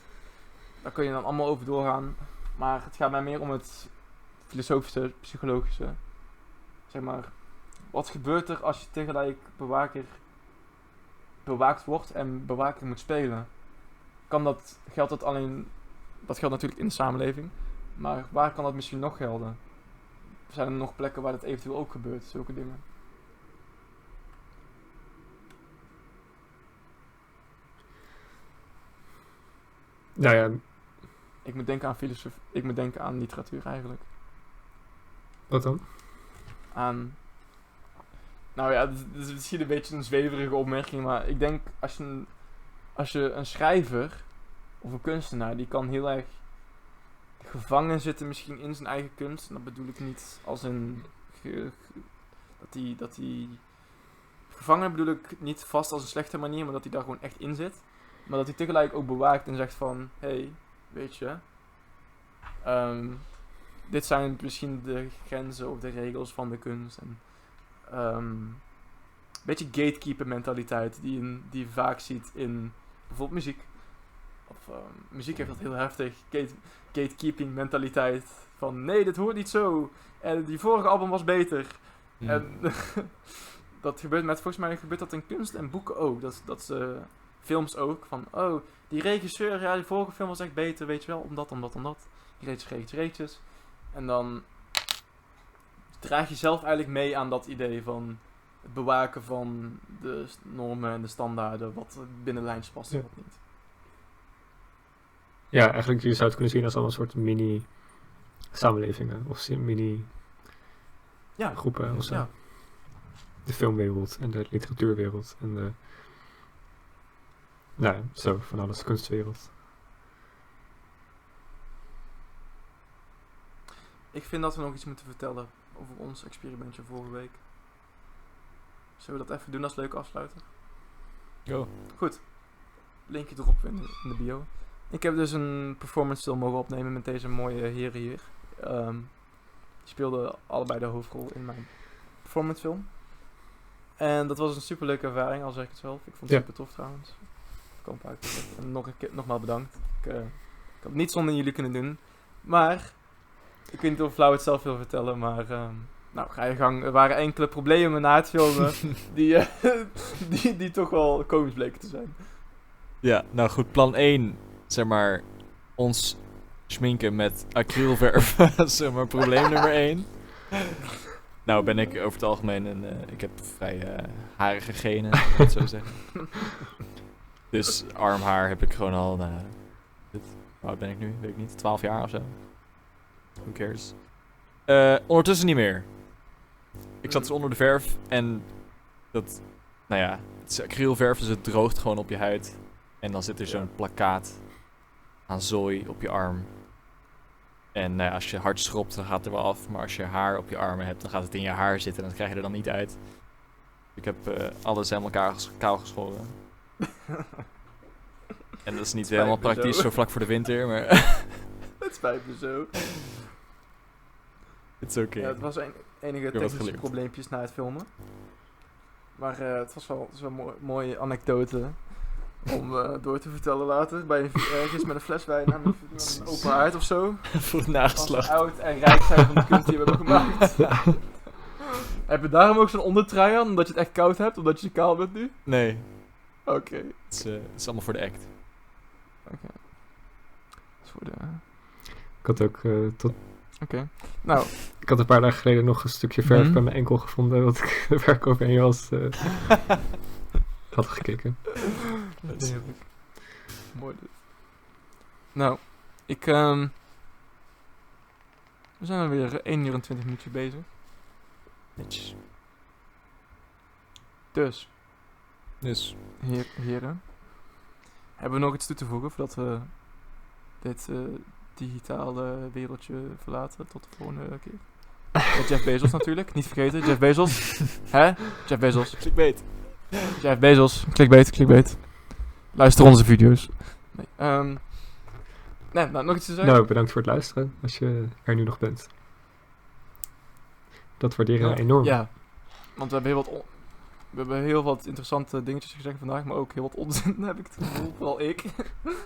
Daar kun je dan allemaal over doorgaan. Maar het gaat mij meer om het filosofische, psychologische. Zeg maar, wat gebeurt er als je tegelijk bewaker bewaakt wordt en bewaker moet spelen? Kan dat, geldt dat alleen, dat geldt natuurlijk in de samenleving, maar waar kan dat misschien nog gelden? Zijn er nog plekken waar dat eventueel ook gebeurt, zulke dingen? Nou ja, Ik moet denken aan filosofie, ik moet denken aan literatuur eigenlijk. wat dan? aan. Nou ja, dit dit is misschien een beetje een zweverige opmerking, maar ik denk als je een, als je een schrijver of een kunstenaar, die kan heel erg gevangen zitten misschien in zijn eigen kunst. En dat bedoel ik niet als een ge- ge- dat hij dat hij gevangen bedoel ik niet vast als een slechte manier, maar dat hij daar gewoon echt in zit. Maar dat hij tegelijk ook bewaakt en zegt van, hé, hey, weet je, ehm, dit zijn misschien de grenzen of de regels van de kunst. En, een beetje gatekeeper mentaliteit die, in, die je vaak ziet in bijvoorbeeld muziek. Of ehm, muziek heeft dat heel heftig. Gate, gatekeeping mentaliteit. Van nee, dit hoort niet zo. En die vorige album was beter. En dat gebeurt met, volgens mij gebeurt dat in kunst en boeken ook. Dat, dat ze, films ook. Van, oh, die regisseur, ja, die vorige film was echt beter, weet je wel. Omdat, omdat, omdat. Reetjes, reetjes, reetjes. En dan draag je zelf eigenlijk mee aan dat idee van het bewaken van de normen en de standaarden. Wat binnen lijntjes past en Ja. wat niet. Ja, eigenlijk je zou het kunnen zien als allemaal een soort mini-samenlevingen. Of zi- mini-groepen Ja, of zo. ja. De filmwereld en de literatuurwereld en de... Nou ja, zo, van alles, kunstwereld. Ik vind dat we nog iets moeten vertellen over ons experimentje vorige week. Zullen we dat even doen als leuke afsluiter? Go. Goed. Linkje erop in de, in de bio. Ik heb dus een performance film mogen opnemen met deze mooie heren hier. Ehm, die speelden allebei de hoofdrol in mijn performance film. En dat was een superleuke ervaring, al zeg ik het zelf. Ik vond het Ja. super tof trouwens. Uit. En nog een keer, nogmaals bedankt. Ik, eh, ik had het niet zonder jullie kunnen doen. Maar, ik weet niet of Flauw het zelf wil vertellen, maar... ehm, nou, ga je gang. Er waren enkele problemen na het filmen die, eh, die, die toch wel komisch bleken te zijn. Ja, nou goed, plan 1, zeg maar, ons schminken met acrylverf, zeg maar, probleem nummer 1. Nou ben ik over het algemeen een, eh, ik heb vrij harige genen, ik het zo zeggen. Dus armhaar heb ik gewoon al, nou, dit, hoe oud ben ik nu? Weet ik niet, 12 jaar of zo. Who cares? Eh, ondertussen niet meer. Ik zat dus onder de verf en dat, nou ja, het is acrylverf, dus het droogt gewoon op je huid. En dan zit er zo'n plakkaat aan zooi op je arm. En nou ja, als je hard schropt, dan gaat het er wel af. Maar als je haar op je armen hebt, dan gaat het in je haar zitten. En dat krijg je er dan niet uit. Ik heb eh, alles helemaal kaal geschoren. En dat is niet helemaal praktisch, zo. zo vlak voor de winter. Maar Het spijt me zo. het is oké. Ja, het was een, enige technische probleempjes na het filmen. Maar eh, het was wel, mooi, mooie anekdote om eh, door te vertellen later. Bij een, ergens met een fles wijn aan een, open haard of zo. voor het nageslacht. oud en rijk zijn van de kunst die we hebben gemaakt. Heb je daarom ook zo'n ondertrui aan, omdat je het echt koud hebt, omdat je kaal bent nu? Nee, Oké. het is, eh, het is allemaal voor de act. Oké. Dat is voor de... had ook eh, tot... Oké. Nou, Ik had een paar dagen geleden nog een stukje verf Mhm. bij mijn enkel gevonden, wat ik de verkoop en was eh, had gekeken. Heerlijk. Mooi dit. Nou, ik... ehm, we zijn alweer 1 uur en 20 minuutjes bezig. Netjes. Dus, Dus, heer, heren. Hebben we nog iets toe te voegen voordat we dit eh, digitale wereldje verlaten tot de volgende keer? Jeff Bezos natuurlijk, niet vergeten. Jeff Bezos. Hè? Jeff Bezos. clickbait. Jeff Bezos. Clickbait, clickbait. Luister onze video's. Nee, ehm, nee nou, nog iets te zeggen? Nou, bedankt voor het luisteren, als je er nu nog bent. Dat waarderen we Ja. enorm. Ja, want we hebben heel wat, on- we hebben heel wat interessante dingetjes gezegd vandaag, maar ook heel wat onzin heb ik het gevoel, vooral ik.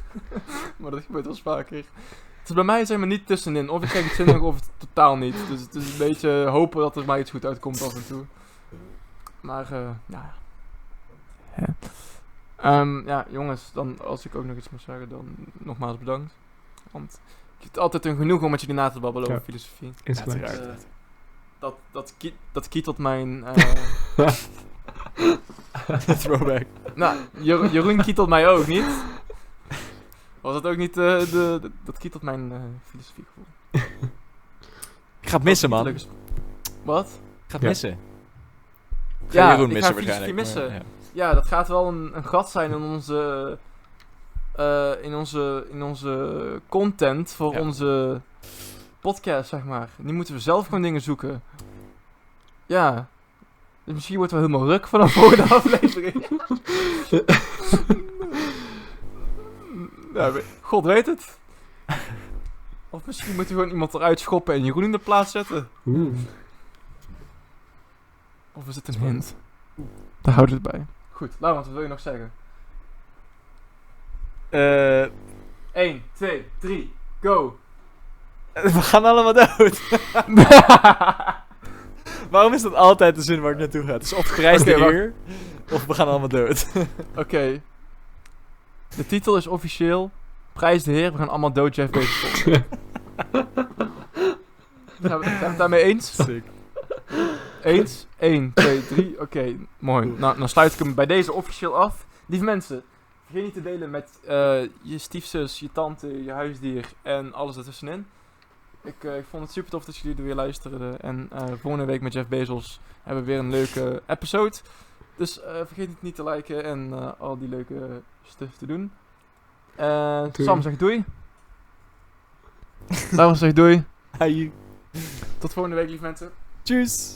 maar dat gebeurt wel eens vaker. Het is bij mij zeg maar niet tussenin, of ik krijg het zinnig of het totaal niet. Dus het is een beetje hopen dat er maar iets goed uitkomt af en toe. Maar, eh nou ja. Hè. Ehm, ja, jongens, dan als ik ook nog iets moet zeggen, dan nogmaals bedankt. Want ik vind het altijd een genoeg om met jullie na te babbelen Ja. over filosofie. Uiteraard. Eh, dat, dat, dat kietelt mijn... eh, Throwback. nou, Jer- Jeroen kietelt mij ook niet. Was het ook niet... eh, de, de- dat kietelt mijn eh filosofiegevoel. Ik ga het missen, man. leuk Ik Wat? ga het Ja. missen. Ik ga Ja, Jeroen ik missen ga filosofie waarschijnlijk. missen. maar, ja. Ja, dat gaat wel een, een gat zijn in onze... eh, in, onze, in onze content voor Ja. onze podcast, zeg maar. Nu moeten we zelf gewoon dingen zoeken. Ja. Dus misschien wordt het wel helemaal ruk vanaf volgende aflevering. ja, we- God weet het. Of misschien moeten we gewoon iemand eruit schoppen en Jeroen in de plaats zetten. Oeh. Of is het een hint? Daar houden we het bij. Goed, Laurent, wat wil je nog zeggen? Eh, 1, 2, 3, go! we gaan allemaal dood. Waarom is dat altijd de zin waar het naartoe gaat? Dus of prijs Oké, de wacht. eer, of we gaan allemaal dood. Oké. De titel is officieel Prijs de Heer, we gaan allemaal dood Jeff Bezos. Zijn we, zijn we het daarmee eens? Sick. Eens? 1, 2, 3. Oké, mooi. Nou, dan sluit ik hem bij deze officieel af. Lieve mensen, vergeet niet te delen met eh, je stiefzus, je tante, je huisdier en alles ertussenin. Ik, eh, ik vond het super tof dat jullie er weer luisterden. En eh, volgende week met Jeff Bezos hebben we weer een leuke episode. Dus eh, vergeet het niet te liken en eh, al die leuke stuff te doen. Doei. Sam zegt doei. Laurens zegt doei. Hi. Tot volgende week, lieve mensen. Tjus.